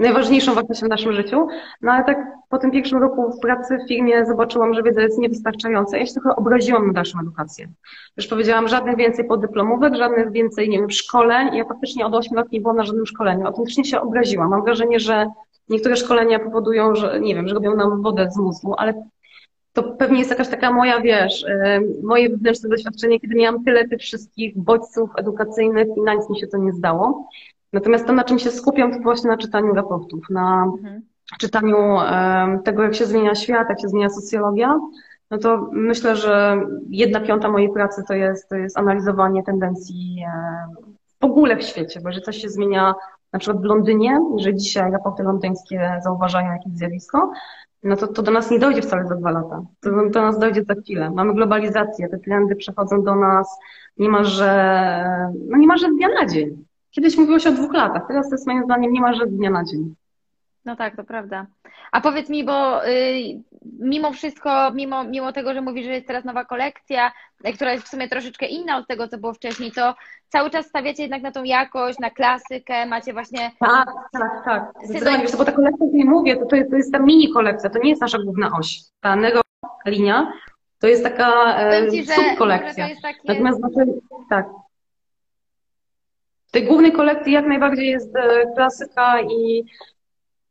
najważniejszą wartością w naszym życiu. No ale tak po tym pierwszym roku pracy w firmie zobaczyłam, że wiedza jest niewystarczająca. Ja się trochę obraziłam na dalszą edukację. Już powiedziałam, żadnych więcej podyplomówek, żadnych więcej, nie wiem, szkoleń. Ja faktycznie od 8 lat nie byłam na żadnym szkoleniu. Autentycznie się obraziłam. Mam wrażenie, że niektóre szkolenia powodują, że, nie wiem, że robią nam wodę z mózgu, ale to pewnie jest jakaś taka moja, wiesz, moje wewnętrzne doświadczenie, kiedy miałam tyle tych wszystkich bodźców edukacyjnych i na nic mi się to nie zdało. Natomiast to, na czym się skupiam, to właśnie na czytaniu raportów, na mhm. czytaniu tego, jak się zmienia świat, jak się zmienia socjologia. No to myślę, że jedna piąta mojej pracy to jest, to jest analizowanie tendencji w ogóle w świecie, bo jeżeli coś się zmienia na przykład w Londynie, jeżeli dzisiaj raporty londyńskie zauważają jakieś zjawisko, no to, to do nas nie dojdzie wcale za dwa lata. To do nas dojdzie za chwilę. Mamy globalizację, te trendy przechodzą do nas niemalże, no niemalże z dnia na dzień. Kiedyś mówiło się o dwóch latach, teraz to jest moim zdaniem niemalże z dnia na dzień. No tak, to prawda. A powiedz mi, bo y, mimo wszystko, mimo, mimo tego, że mówisz, że jest teraz nowa kolekcja, y, która jest w sumie troszeczkę inna od tego, co było wcześniej, to cały czas stawiacie jednak na tą jakość, na klasykę, macie właśnie... Tak, tak, tak. Zdecydowanie, bo ta kolekcja, o której mówię, to, to, jest, to jest ta mini kolekcja, to nie jest nasza główna oś. Ta Nero linia to jest taka e, ci, subkolekcja. Takie... Natomiast znaczy, tak. W tej głównej kolekcji jak najbardziej jest e, klasyka i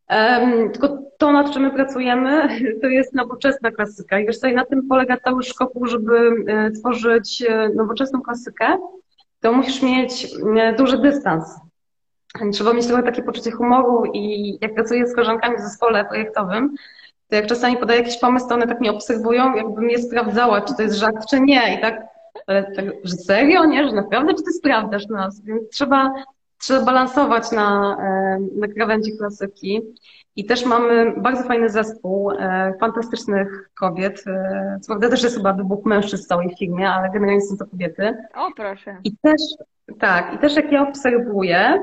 um, tylko to, nad czym my pracujemy, *laughs* to jest nowoczesna klasyka. I wiesz i na tym polega cały szkopu, żeby e, tworzyć e, nowoczesną klasykę, to musisz mieć duży dystans. Trzeba mieć trochę takie poczucie humoru i jak pracuję z koleżankami w zespole projektowym, to jak czasami podaję jakiś pomysł, to one tak mnie obserwują, jakbym je sprawdzała, czy to jest żart, czy nie. I tak ale tak, że serio, nie? Że naprawdę, czy ty sprawdzasz nas? Więc trzeba, trzeba balansować na, e, na krawędzi klasyki. I też mamy bardzo fajny zespół e, fantastycznych kobiet. E, co prawda też jest chyba dwóch mężczyzn w całej firmie, ale generalnie są to kobiety. O, proszę. I też, tak, i też jak ja obserwuję,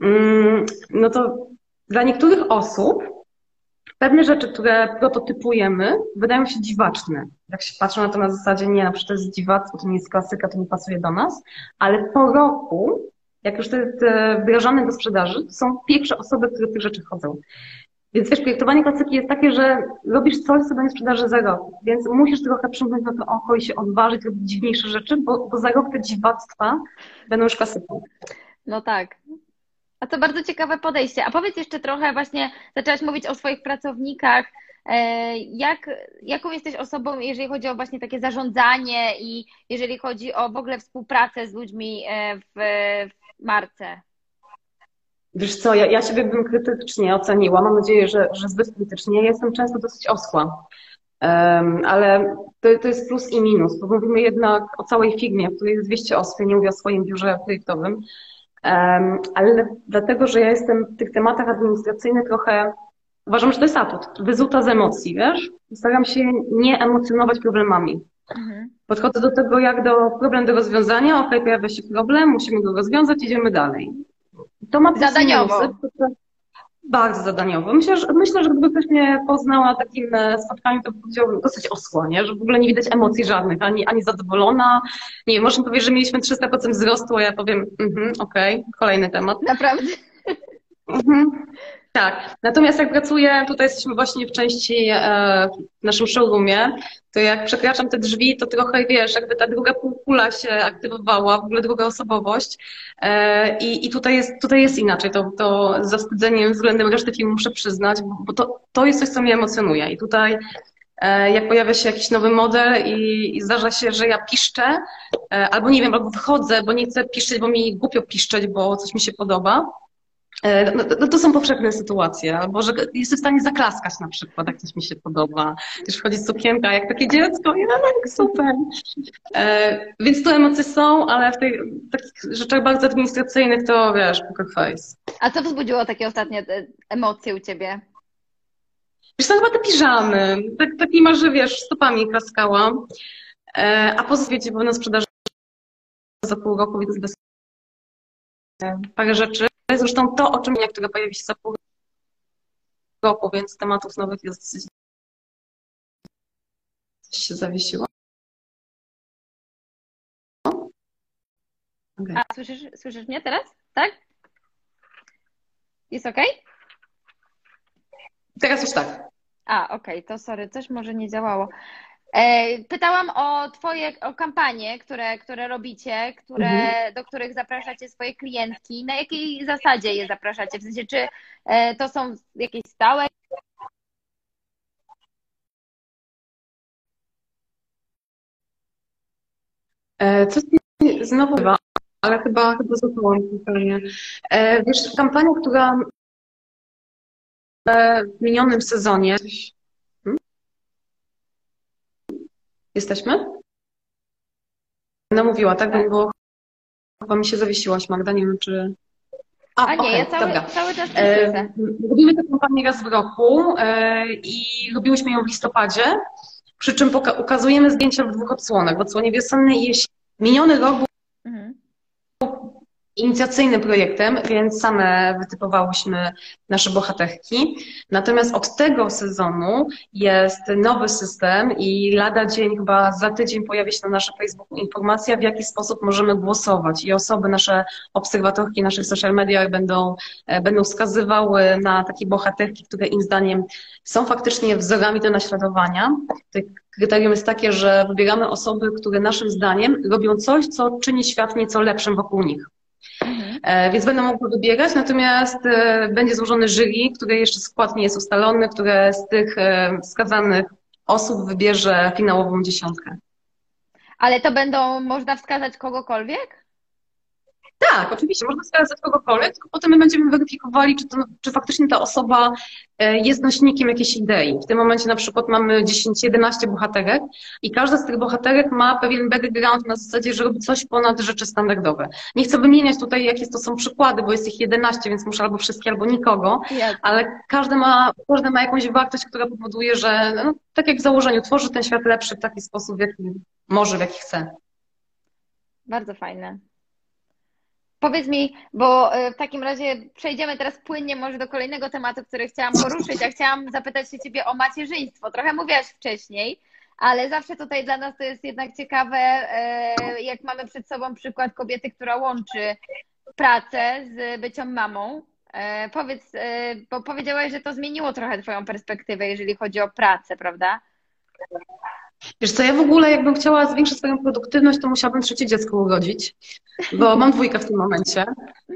mm, no to dla niektórych osób pewne rzeczy, które prototypujemy, wydają się dziwaczne. Jak się patrzą na to na zasadzie, nie, na przykład to jest dziwactwo, to nie jest klasyka, to nie pasuje do nas, ale po roku, jak już to jest e, wdrażane do sprzedaży, to są pierwsze osoby, które tych rzeczy chodzą. Więc wiesz, projektowanie klasyki jest takie, że robisz coś, co będzie sprzedaży za rok, więc musisz trochę przymknąć na to oko i się odważyć, robić dziwniejsze rzeczy, bo, bo za rok te dziwactwa będą już klasyką. No tak, a to bardzo ciekawe podejście. A powiedz jeszcze trochę, właśnie zaczęłaś mówić o swoich pracownikach. E, jak, jaką jesteś osobą, jeżeli chodzi o właśnie takie zarządzanie i jeżeli chodzi o w ogóle współpracę z ludźmi e, w, w marce? Wiesz co, ja, ja siebie bym krytycznie oceniła. Mam nadzieję, że, że zbyt krytycznie. Ja jestem często dosyć osła. Um, ale to, to jest plus i minus, bo mówimy jednak o całej firmie, w której jest 200 osób, ja nie mówię o swoim biurze projektowym ale dlatego, że ja jestem w tych tematach administracyjnych trochę, uważam, że to jest atut, wyzuta z emocji, wiesz? Staram się nie emocjonować problemami. Mhm. Podchodzę do tego jak do problem do rozwiązania, ok, pojawia się problem, musimy go rozwiązać, idziemy dalej. To ma Zadaniowo. Bardzo zadaniowo. Myślę, że, myślę, że gdyby ktoś mnie poznał na takim e, spotkaniu, to powiedziałbym dosyć osła, nie? że w ogóle nie widać emocji żadnych, ani, ani zadowolona. Nie wiem, można powiedzieć, że mieliśmy 300% wzrostu, a ja powiem, mhm, okej, okay, kolejny temat. Naprawdę. Mhm. Tak. Natomiast jak pracuję, tutaj jesteśmy właśnie w części e, w naszym showroomie, to jak przekraczam te drzwi, to trochę wiesz, jakby ta druga półkula się aktywowała, w ogóle druga osobowość. E, I, i tutaj, jest, tutaj jest inaczej. To, to z zawstydzeniem względem reszty filmu muszę przyznać, bo to, to jest coś, co mnie emocjonuje. I tutaj e, jak pojawia się jakiś nowy model i, i zdarza się, że ja piszczę, albo nie wiem, albo wychodzę, bo nie chcę piszczeć, bo mi głupio piszczeć, bo coś mi się podoba, E, no, no, to są powszechne sytuacje, albo że jesteś w stanie zaklaskać na przykład, jak coś mi się podoba. Też wchodzi sukienka, jak takie dziecko, i no, no super. E, więc tu emocje są, ale w tych takich rzeczach bardzo administracyjnych to wiesz, poker face. A co wzbudziło takie ostatnie emocje u ciebie? Wiesz, to chyba te piżamy. Tak, tak nie ma, że wiesz, stopami klaskałam. E, a poza wiecie, bo na sprzedaży za pół roku, więc bez parę rzeczy. Zresztą to, o czym jak które pojawi się za pół roku, więc tematów nowych jest dosyć. Coś się zawiesiło. Okay. A słyszysz, słyszysz mnie teraz? Tak? Jest ok? Teraz już tak. A, okej, okay, to sorry, coś może nie działało. E, pytałam o Twoje o kampanie, które, które robicie, które, mhm. do których zapraszacie swoje klientki. Na jakiej zasadzie je zapraszacie? W sensie, czy e, to są jakieś stałe e, Coś znowu chyba, ale chyba, chyba zapałam pytanie. Wiesz, kampania, która w minionym sezonie Jesteśmy? No mówiła, tak? Bo było, chyba mi się zawiesiłaś, Magda, nie wiem czy... A, A nie, okay, ja cały, dobra. cały czas e, Lubimy tę kampanię raz w roku e, i lubiłyśmy ją w listopadzie, przy czym ukazujemy zdjęcia w dwóch odsłonach, w odsłonie wiosennej i. Miniony rok był mhm inicjacyjnym projektem, więc same wytypowałyśmy nasze bohaterki. Natomiast od tego sezonu jest nowy system i lada dzień, chyba za tydzień pojawi się na naszym Facebooku informacja, w jaki sposób możemy głosować. I osoby, nasze obserwatorki naszych social mediach będą, e, będą wskazywały na takie bohaterki, które im zdaniem są faktycznie wzorami do naśladowania. Kryterium jest takie, że wybieramy osoby, które naszym zdaniem robią coś, co czyni świat nieco lepszym wokół nich. Mhm. Więc będą mogły wybierać, natomiast e, będzie złożony jury, które jeszcze skład nie jest ustalony, które z tych e, wskazanych osób wybierze finałową dziesiątkę. Ale to będą, można wskazać kogokolwiek? Tak, oczywiście, można wskazać kogokolwiek, tylko potem my będziemy weryfikowali, czy, to, czy faktycznie ta osoba e, jest nośnikiem jakiejś idei. W tym momencie na przykład mamy 10-11 bohaterek i każda z tych bohaterek ma pewien background na zasadzie, że robi coś ponad rzeczy standardowe. Nie chcę wymieniać tutaj, jakie to są przykłady, bo jest ich 11, więc muszę albo wszystkie, albo nikogo, ale każdy ma, każdy ma jakąś wartość, która powoduje, że no, tak jak w założeniu, tworzy ten świat lepszy w taki sposób, w jaki może, w jaki chce. Bardzo fajne. Powiedz mi, bo e, w takim razie przejdziemy teraz płynnie może do kolejnego tematu, który chciałam poruszyć, a chciałam zapytać się Ciebie o macierzyństwo. Trochę mówiłaś wcześniej, ale zawsze tutaj dla nas to jest jednak ciekawe, e, jak mamy przed sobą przykład kobiety, która łączy pracę z byciem mamą. E, powiedz, bo powiedziałaś, że to zmieniło trochę Twoją perspektywę, jeżeli chodzi o pracę, prawda? Wiesz co, ja w ogóle jakbym chciała zwiększyć swoją produktywność, to musiałabym trzecie dziecko urodzić, bo *laughs* mam dwójkę w tym momencie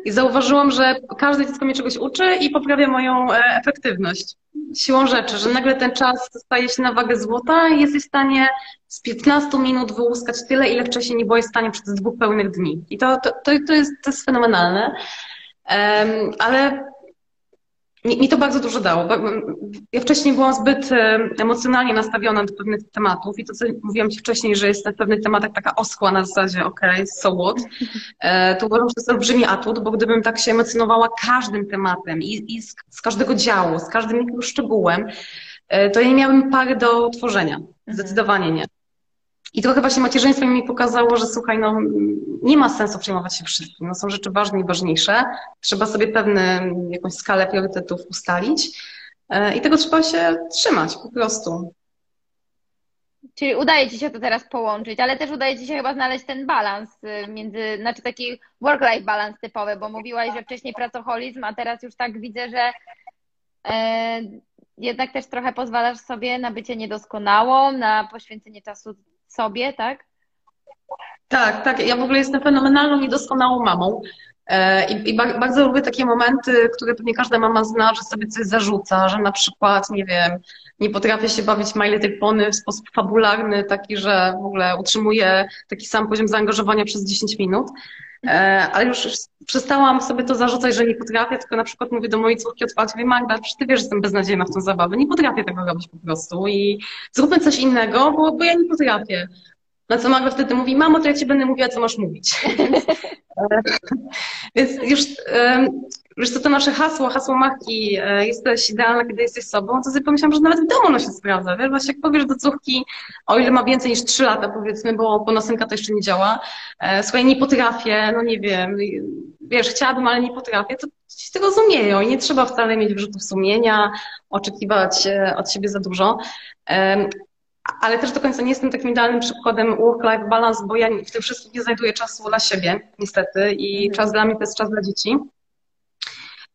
i zauważyłam, że każde dziecko mnie czegoś uczy i poprawia moją e, efektywność. Siłą rzeczy, że nagle ten czas staje się na wagę złota i jesteś w stanie z 15 minut wyłuskać tyle, ile wcześniej nie byłeś w stanie przez dwóch pełnych dni. I to, to, to, to, jest, to jest fenomenalne. Um, ale mi, mi to bardzo dużo dało. Ja wcześniej byłam zbyt e, emocjonalnie nastawiona do pewnych tematów i to, co mówiłam Ci wcześniej, że jest w pewnych tematach taka oschła na zasadzie, ok, so what, e, to uważam, że to jest olbrzymi atut, bo gdybym tak się emocjonowała każdym tematem i, i z, z każdego działu, z każdym szczegółem, e, to ja nie miałabym pary do tworzenia. Mhm. Zdecydowanie nie. I trochę właśnie macierzyństwo mi pokazało, że słuchaj, no nie ma sensu przejmować się wszystkim. No, są rzeczy ważne i ważniejsze. Trzeba sobie pewną jakąś skalę priorytetów ustalić e, i tego trzeba się trzymać po prostu. Czyli udaje Ci się to teraz połączyć, ale też udaje Ci się chyba znaleźć ten balans y, między, znaczy taki work-life balance typowy, bo mówiłaś, że wcześniej pracoholizm, a teraz już tak widzę, że e, jednak też trochę pozwalasz sobie na bycie niedoskonałą, na poświęcenie czasu sobie, tak? Tak, tak. Ja w ogóle jestem fenomenalną i doskonałą mamą. E, I, I, bardzo lubię takie momenty, które pewnie każda mama zna, że sobie coś zarzuca, że na przykład, nie wiem, nie potrafię się bawić My Little Pony w sposób fabularny, taki, że w ogóle utrzymuję taki sam poziom zaangażowania przez 10 minut. E, ale już przestałam sobie to zarzucać, że nie potrafię, tylko na przykład mówię do mojej córki otwarcie, mówię, Magda, przecież ty wiesz, że jestem beznadziejna w tą zabawę, nie potrafię tego robić po prostu i zróbmy coś innego, bo, bo ja nie potrafię. Na co Magda wtedy mówi, mamo, to ja ci będę mówiła, co masz mówić. *laughs* Więc już wiesz co, to nasze hasło, hasło marki, e, jesteś idealna, kiedy jesteś sobą, to sobie pomyślałam, że nawet w domu ono się sprawdza, wiesz, właśnie jak powiesz do córki, o ile ma więcej niż 3 lata, powiedzmy, bo ponosynka to jeszcze nie działa, e, słuchaj, nie potrafię, no nie wiem, wiesz, chciałabym, ale nie potrafię, to ci to rozumieją i nie trzeba wcale mieć wyrzutów sumienia, oczekiwać e, od siebie za dużo. Ale też do końca nie jestem takim idealnym przykładem work-life balance, bo ja w tym wszystkim nie znajduję czasu dla siebie, niestety, i mhm. czas dla mnie to jest czas dla dzieci.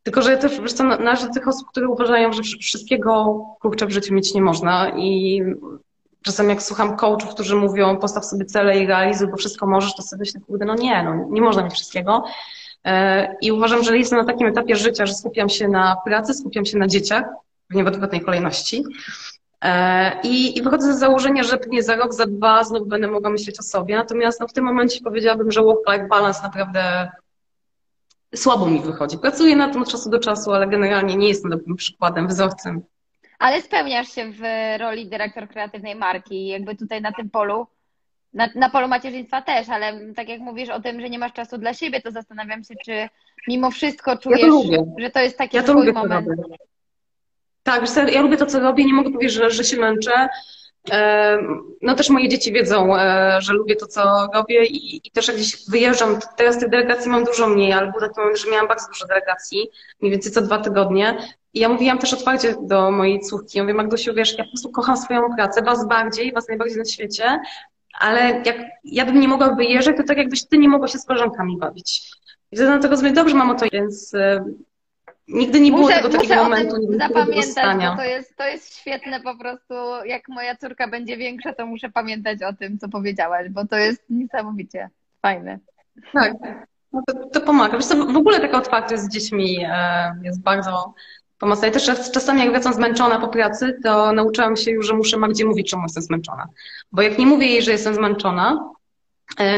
Tylko, że też, wiesz co, należę do tych osób, które uważają, że wszystkiego kurczę w życiu mieć nie można i czasem jak słucham coachów, którzy mówią postaw sobie cele i realizuj, bo wszystko możesz, to sobie myślę, kurde, no nie, no nie można mieć wszystkiego. E, I uważam, że jestem na takim etapie życia, że skupiam się na pracy, skupiam się na dzieciach, w odwrotnej kolejności. E, I, I wychodzę z założenia, że pewnie za rok, za dwa znów będę mogła myśleć o sobie. Natomiast no, w tym momencie powiedziałabym, że work-life balance naprawdę słabo mi wychodzi. Pracuję na tym od czasu do czasu, ale generalnie nie jestem dobrym przykładem, wzorcem. Ale spełniasz się w roli dyrektor kreatywnej marki. Jakby tutaj na tym polu, na, na polu macierzyństwa też, ale tak jak mówisz o tym, że nie masz czasu dla siebie, to zastanawiam się, czy mimo wszystko czujesz, ja to że to jest taki ja to lubię, moment. Tak, ja lubię to, co robię, nie mogę powiedzieć, że, że się męczę. No też moje dzieci wiedzą, e, że lubię to, co robię i, i też jak gdzieś wyjeżdżam, teraz tych delegacji mam dużo mniej, ale był taki moment, że miałam bardzo dużo delegacji, mniej więcej co dwa tygodnie. I ja mówiłam też otwarcie do mojej córki, ja mówię, Magdosiu, wiesz, ja po prostu kocham swoją pracę, was bardziej, was najbardziej na świecie, ale jak ja bym nie mogła wyjeżdżać, to tak jakbyś ty nie mogła się z koleżankami bawić. I wtedy na tego zrozumieć, dobrze, mamo, to więc e, Nigdy nie było muszę, tego takiego momentu, zapamiętać, bo to jest, to jest świetne po prostu. Jak moja córka będzie większa, to muszę pamiętać o tym, co powiedziałaś, bo to jest niesamowicie fajne. Tak, no to, to pomaga. Wiesz co, w ogóle taka otwartość z dziećmi e, jest bardzo pomocna. I też czasami jak wracam zmęczona po pracy, to nauczyłam się już, że muszę Magdzie mówić, czemu jestem zmęczona. Bo jak nie mówię jej, że jestem zmęczona,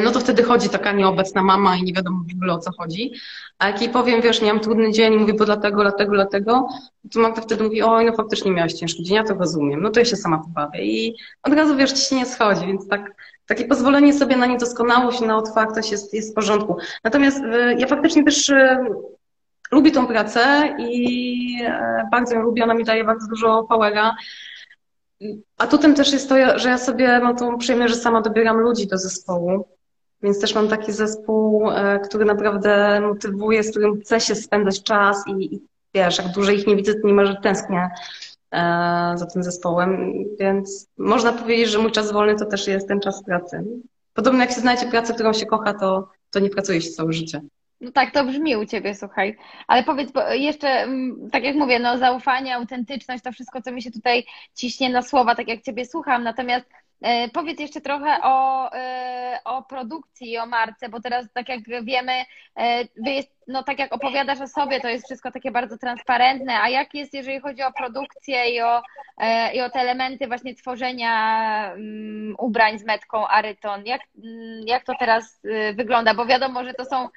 no to wtedy chodzi taka nieobecna mama i nie wiadomo w ogóle o co chodzi. A jak jej powiem, wiesz, miałam trudny dzień, mówię, bo dlatego, dlatego, dlatego, to Magda wtedy mówi, oj, no faktycznie miałaś ciężki dzień, ja to rozumiem, no to ja się sama pobawię. I od razu, wiesz, ci się nie schodzi, więc tak, takie pozwolenie sobie na niedoskonałość, na otwartość jest, jest w porządku. Natomiast e, ja faktycznie też e, lubię tą pracę i bardzo ją lubię, ona mi daje bardzo dużo powera. A tutaj też jest to, że ja sobie mam tą przyjemność, że sama dobieram ludzi do zespołu. Więc też mam taki zespół, e, który naprawdę motywuje, z którym chce się spędzać czas i, i wiesz, jak dłużej ich nie widzę, to niemalże tęsknię e, za tym zespołem. Więc można powiedzieć, że mój czas wolny to też jest ten czas pracy. Podobnie jak się znajdzie pracę, którą się kocha, to, to nie pracuje się całe życie. No tak, to brzmi u Ciebie, słuchaj. Ale powiedz jeszcze, mm, tak jak mówię, no zaufanie, autentyczność, to wszystko, co mi się tutaj ciśnie na słowa, tak jak Ciebie słucham. Natomiast e, powiedz jeszcze trochę o, e, o produkcji, o marce, bo teraz, tak jak wiemy, e, jest, no tak jak opowiadasz o sobie, to jest wszystko takie bardzo transparentne. A jak jest, jeżeli chodzi o produkcję i o, i o te elementy właśnie tworzenia um, ubrań z metką Aryton? Jak, mm, jak to teraz wygląda? Bo wiadomo, że to są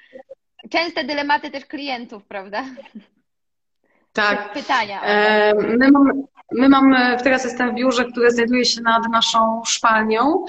częste dylematy też klientów, prawda? Tak. Pytania. E, my, mamy, my mamy, teraz jestem w biurze, które znajduje się nad naszą szpalnią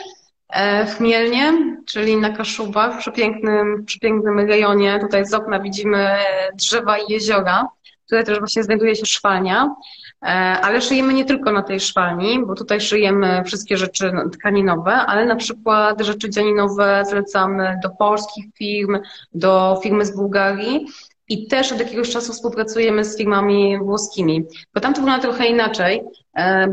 e, w Mielnie, czyli na Kaszubach, w przepięknym, przepięknym rejonie. Tutaj z okna widzimy drzewa i jeziora. Tutaj też właśnie znajduje się szwalnia. E, ale szyjemy nie tylko na tej szwalni, bo tutaj szyjemy wszystkie rzeczy tkaninowe, ale na przykład rzeczy dzianinowe zlecamy do polskich firm, do firmy z Bułgarii. I też od jakiegoś czasu współpracujemy z firmami włoskimi. Bo tam to wygląda trochę inaczej,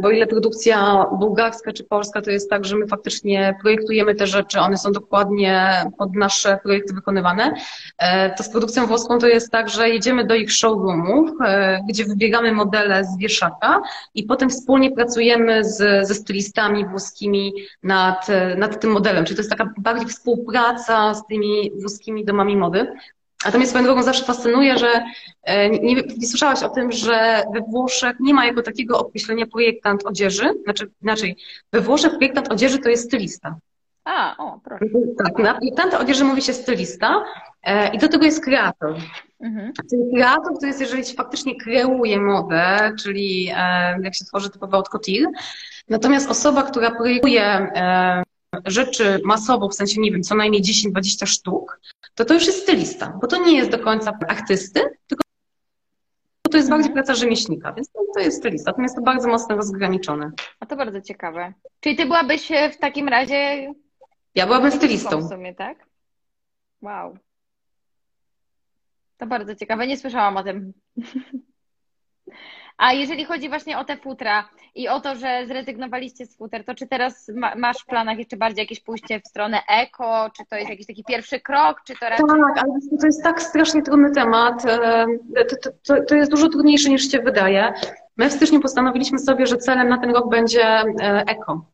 bo ile produkcja bułgarska czy polska to jest tak, że my faktycznie projektujemy te rzeczy, one są dokładnie pod nasze projekty wykonywane, e, to z produkcją włoską to jest tak, że jedziemy do ich showroomów, e, gdzie wybieramy modele z wieszaka i potem wspólnie pracujemy z, ze stylistami włoskimi nad, nad tym modelem. Czyli to jest taka bardziej współpraca z tymi włoskimi domami mody. Mnie swoją drogą zawsze fascynuje, że e, nie, nie, słyszałaś o tym, że we Włoszech nie ma jako takiego określenia projektant odzieży. Znaczy, inaczej, we Włoszech projektant odzieży to jest stylista. A, o, proszę. Tak, na projektanta odzieży mówi się stylista e, i do tego jest kreator. Mhm. Czyli kreator to jest, jeżeli się faktycznie kreuje modę, czyli e, jak się tworzy haute couture. Natomiast osoba, która projektuje e, rzeczy masowo, w sensie, nie wiem, co najmniej 10-20 sztuk, to to już jest stylista, bo to nie jest do końca artysty, tylko to jest bardziej praca rzemieślnika, więc to jest stylista, natomiast to bardzo mocno rozgraniczone. A to bardzo ciekawe. Czyli ty byłabyś w takim razie... Ja byłabym stylistą. W sumie, tak? Wow. To bardzo ciekawe, nie słyszałam o tym. *laughs* A jeżeli chodzi właśnie o te futra i o to, że zrezygnowaliście z futer, to czy teraz ma, masz w planach jeszcze bardziej jakieś pójście w stronę eko? Czy to jest jakiś taki pierwszy krok? Czy to raczej... Tak, ale to jest tak strasznie trudny temat. E, to, to, to jest dużo trudniejsze niż się wydaje. My w styczniu postanowiliśmy sobie, że celem na ten rok będzie e, eko.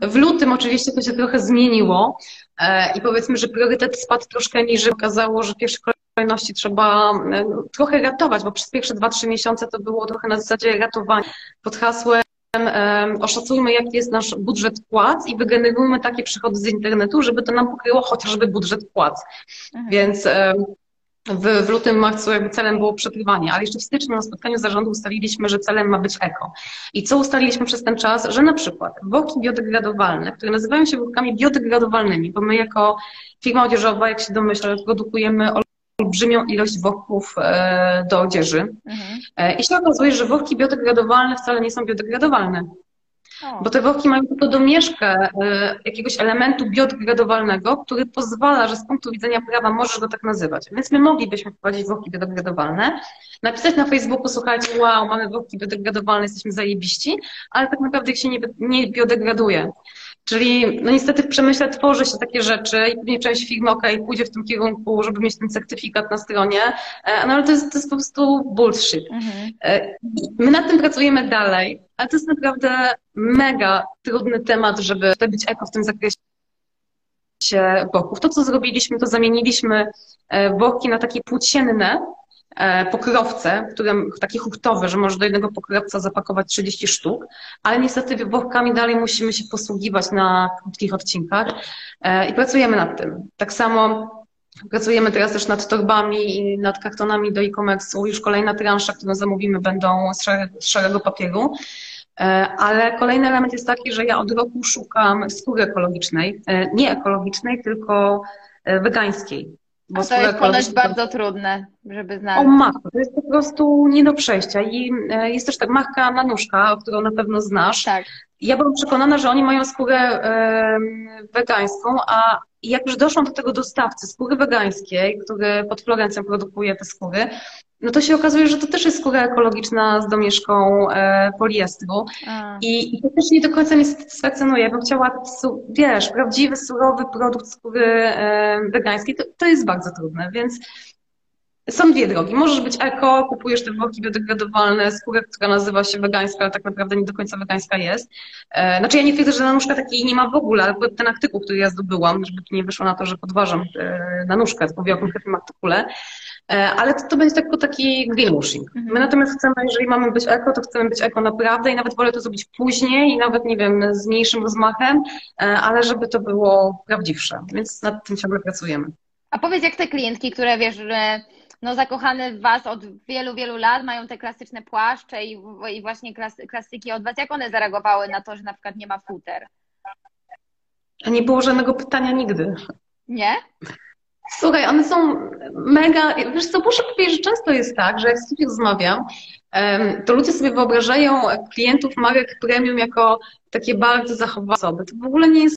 W lutym oczywiście to się trochę zmieniło e, i powiedzmy, że priorytet spadł troszkę niżej. Okazało, że pierwszy kolejności trzeba e, trochę ratować, bo przez pierwsze 2-3 miesiące to było trochę na zasadzie ratowania pod hasłem oszacujmy, jaki jest nasz budżet płac i wygenerujmy takie przychody z internetu, żeby to nam pokryło chociażby budżet płac. Mhm. Więc w, w lutym, marcu jakby celem było przetrwanie, ale jeszcze w styczniu na spotkaniu zarządu ustaliliśmy, że celem ma być eko. I co ustaliliśmy przez ten czas? Że na przykład worki biodegradowalne, które nazywają się workami biodegradowalnymi, bo my jako firma odzieżowa, jak się domyśla, produkujemy olbrzymią ilość worków e, do odzieży. Mhm. E, I się okazuje, że worki biodegradowalne wcale nie są biodegradowalne. Bo te worki mają tylko domieszkę e, jakiegoś elementu biodegradowalnego, który pozwala, że z punktu widzenia prawa możesz go tak nazywać. Więc my moglibyśmy wprowadzić worki biodegradowalne, napisać na Facebooku, słuchajcie, wow, mamy worki biodegradowalne, jesteśmy zajebiści, ale tak naprawdę ich się nie, nie biodegraduje. Czyli no niestety w przemyśle tworzy się takie rzeczy i pewnie część firmy, ok, pójdzie w tym kierunku, żeby mieć ten certyfikat na stronie, e, no ale to jest, to jest po prostu bullshit. Mhm. E, my nad tym pracujemy dalej, ale to jest naprawdę mega trudny temat, żeby być eko w tym zakresie boków. To, co zrobiliśmy, to zamieniliśmy boki e, na takie płócienne, E, pokrowce, które, takie hurtowe, że może do jednego pokrowca zapakować 30 sztuk, ale niestety workami dalej musimy się posługiwać na krótkich odcinkach e, i pracujemy nad tym. Tak samo pracujemy teraz też nad torbami i nad kartonami do e-commerce'u. Już kolejna transza, którą zamówimy, będą z szarego papieru. E, ale kolejny element jest taki, że ja od roku szukam skóry ekologicznej, nie ekologicznej, tylko wegańskiej. Bo to jest ponoć bardzo trudne, żeby znaleźć. O matko, to jest po prostu nie do przejścia. I e, jest też tak marka Nanuszka, którą na pewno znasz. Tak. Ja byłam przekonana, że oni mają skórę e, wegańską, a jak już doszłam do tego dostawcy skóry wegańskiej, który pod Florencją produkuje te skóry, no to się okazuje, że to też jest skóra ekologiczna z domieszką e, poliestru. I, I, to też nie do końca mnie satysfakcjonuje. Bym chciała, wiesz, prawdziwy, surowy produkt skóry e, wegańskiej. To, to jest bardzo trudne, więc są dwie drogi. Możesz być eko, kupujesz te worki biodegradowalne, skórę, która nazywa się wegańska, ale tak naprawdę nie do końca wegańska jest. E, znaczy ja nie twierdzę, że nanuszka takiej nie ma w ogóle, ale ten artykuł, który ja zdobyłam, żeby nie wyszło na to, że podważam e, nanuszkę, mówię o konkretnym artykule, E, ale to, to będzie tylko taki greenwashing. My mhm. natomiast chcemy, jeżeli mamy być eko, to chcemy być eko naprawdę i nawet wolę to zrobić później i nawet, nie wiem, z mniejszym rozmachem, ale żeby to było prawdziwsze. Więc nad tym ciągle pracujemy. A powiedz, jak te klientki, które wiesz, że no, zakochane w Was od wielu, wielu lat, mają te klasyczne płaszcze i, i właśnie klas, klasyki od Was, jak one zareagowały na to, że na przykład nie ma futer? A nie było żadnego pytania nigdy. Nie? Słuchaj, one są mega. Wiesz co, muszę powiedzieć, że często jest tak, że jak z kimś rozmawiam, to ludzie sobie wyobrażają klientów marek premium jako takie bardzo zachowane osoby. To w ogóle nie jest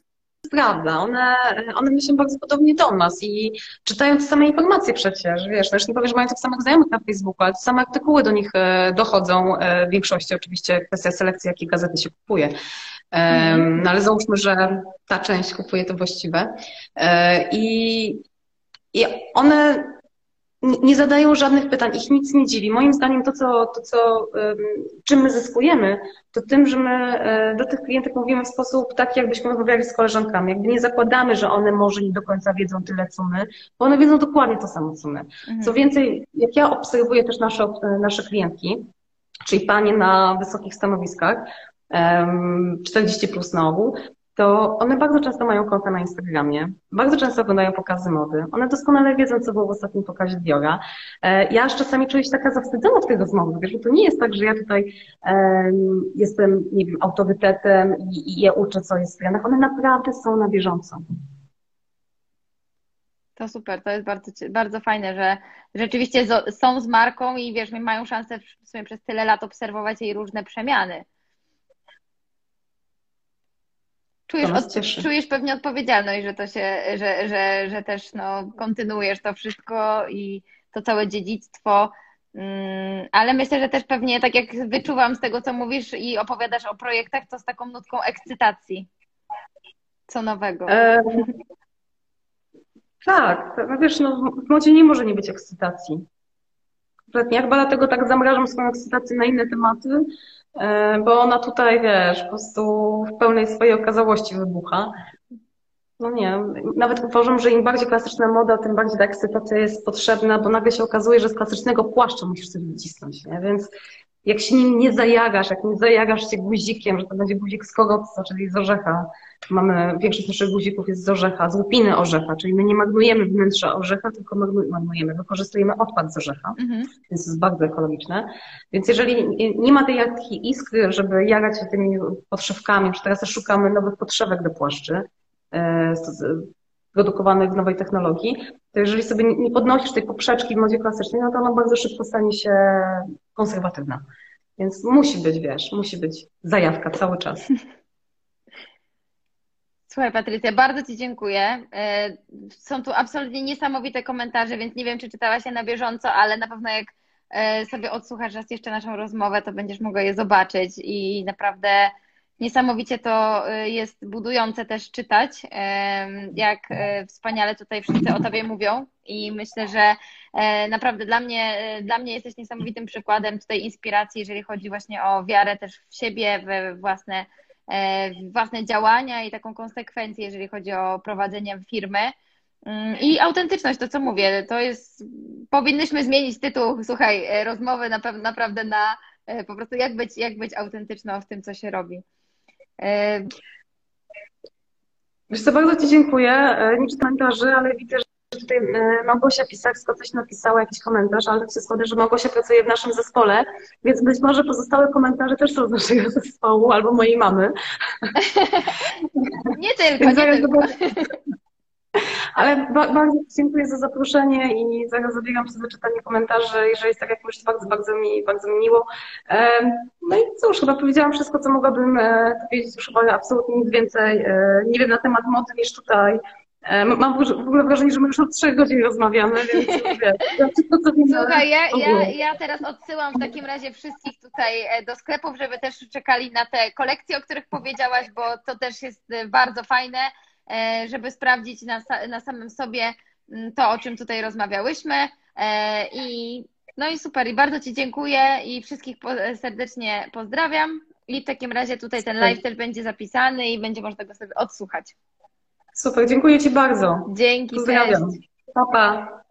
prawda. One, one myślą bardzo podobnie do nas i czytają te same informacje przecież, wiesz, też nie powiesz, że mają tych samych znajomych na Facebooku, ale te same artykuły do nich e, dochodzą, e, w większości oczywiście kwestia selekcji, jakie gazety się kupuje. Mhm. No ale załóżmy, że ta część kupuje to właściwe. E, I, i one nie zadają żadnych pytań, ich nic nie dziwi. Moim zdaniem to, co, to, co czym my zyskujemy, to tym, że my e, do tych klientek mówimy w sposób taki, jakbyśmy rozmawiali z koleżankami. Jakby nie zakładamy, że one może nie do końca wiedzą tyle, co my, bo one wiedzą dokładnie to samo, co my. Mhm. Co więcej, jak ja obserwuję też nasze, e, nasze klientki, czyli panie na wysokich stanowiskach, 40 plus na ogół, to one bardzo często mają konta na Instagramie, bardzo często oglądają pokazy mody. One doskonale wiedzą, co było w ostatnim pokazie Diora. E, ja aż czasami czuję się taka zawstydzona w tej rozmowie, wiesz, bo to nie jest tak, że ja tutaj um, jestem, nie wiem, autorytetem i, i je uczę, co jest w trendach. One naprawdę są na bieżąco. To super, to jest bardzo, bardzo fajne, że rzeczywiście są z marką i wiesz, mają szansę w sumie przez tyle lat obserwować jej różne przemiany. Czujesz, od, czujesz pewnie odpowiedzialność, że to się, że, że, że też no, kontynuujesz to wszystko i to całe dziedzictwo. Mm, ale myślę, że też pewnie tak jak wyczuwam z tego, co mówisz i opowiadasz o projektach, to z taką nutką ekscytacji. Co nowego? E, tak, no wiesz, no, w modzie nie może nie być ekscytacji. Kompletnie. Ja chyba dlatego tak zamrażam swoją ekscytację na inne tematy, bo ona tutaj, wiesz, po prostu w pełnej swojej okazałości wybucha. No nie, nawet uważam, że im bardziej klasyczna moda, tym bardziej ta ekscytacja jest potrzebna, bo nagle się okazuje, że z klasycznego płaszcza musisz sobie wycisnąć, nie? Więc jak się nim nie zajagasz, jak nie zajagasz się guzikiem, że to będzie guzik z kogotca, czyli z orzecha. Mamy, większość naszych guzików jest z orzecha, z łupiny orzecha, czyli my nie magnujemy wnętrza orzecha, tylko magnujemy, wykorzystujemy odpad z orzecha, mhm. więc to jest bardzo ekologiczne. Więc jeżeli nie ma tej takiej iskry, żeby jarać się tymi podszewkami, już teraz szukamy nowych podszewek do płaszczy, e, produkowanych w nowej technologii, to jeżeli sobie nie podnosisz tej poprzeczki w modzie klasycznej, no to ona bardzo szybko stanie się konserwatywna. Więc musi być, wiesz, musi być zajawka cały czas. *laughs* Słuchaj, Patrycja, bardzo Ci dziękuję. E, są tu absolutnie niesamowite komentarze, więc nie wiem, czy czytałaś je na bieżąco, ale na pewno jak e, sobie odsłuchasz raz jeszcze naszą rozmowę, to będziesz mogła je zobaczyć i naprawdę Niesamowicie to y, jest budujące też czytać, jak y, wspaniale tutaj wszyscy o Tobie mówią i myślę, że e, naprawdę dla mnie, y, dla mnie jesteś niesamowitym przykładem tutaj inspiracji, jeżeli chodzi właśnie o wiarę też w siebie, we własne, e, własne działania i taką konsekwencję, jeżeli chodzi o prowadzenie firmy. Mm, I autentyczność, to co mówię, to jest, powinnyśmy zmienić tytuł, słuchaj, e, rozmowy na, naprawdę na po prostu jak być, jak być autentyczną w tym, co się robi. Wiesz co, bardzo Ci dziękuję. E, nie czytam komentarzy, ale widzę, że tutaj e, Małgosia Pisarska coś napisała, jakiś komentarz, ale tak się składa, że Małgosia pracuje w naszym zespole, więc być może pozostałe komentarze też są z naszego zespołu albo mojej mamy. *laughs* Nie tylko, nie tylko. Ale bardzo dziękuję za zaproszenie i zaraz zabieram się za czytanie komentarzy. Jeżeli jest tak jak mówisz, bardzo, bardzo mi, bardzo mi miło. No i cóż, chyba powiedziałam wszystko, co mogłabym e, powiedzieć. Już chyba absolutnie nic więcej e, nie wiem na temat mody niż tutaj. E, mam w ogóle wrażenie, że my już od trzech godzin rozmawiamy, więc wszystko, co Słuchaj, ja, ja, ja teraz odsyłam w takim razie wszystkich tutaj do sklepów, żeby też czekali na te kolekcje, o których powiedziałaś, bo to też jest bardzo fajne. E, żeby sprawdzić na, na samym sobie mm, to, o czym tutaj rozmawiałyśmy. E, I no i super, i bardzo Ci dziękuję i wszystkich serdecznie pozdrawiam. I w takim razie tutaj ten live też będzie zapisany i będzie można go sobie odsłuchać. Super, dziękuję Ci bardzo. Dzięki, Pozdrawiam. Pa, pa.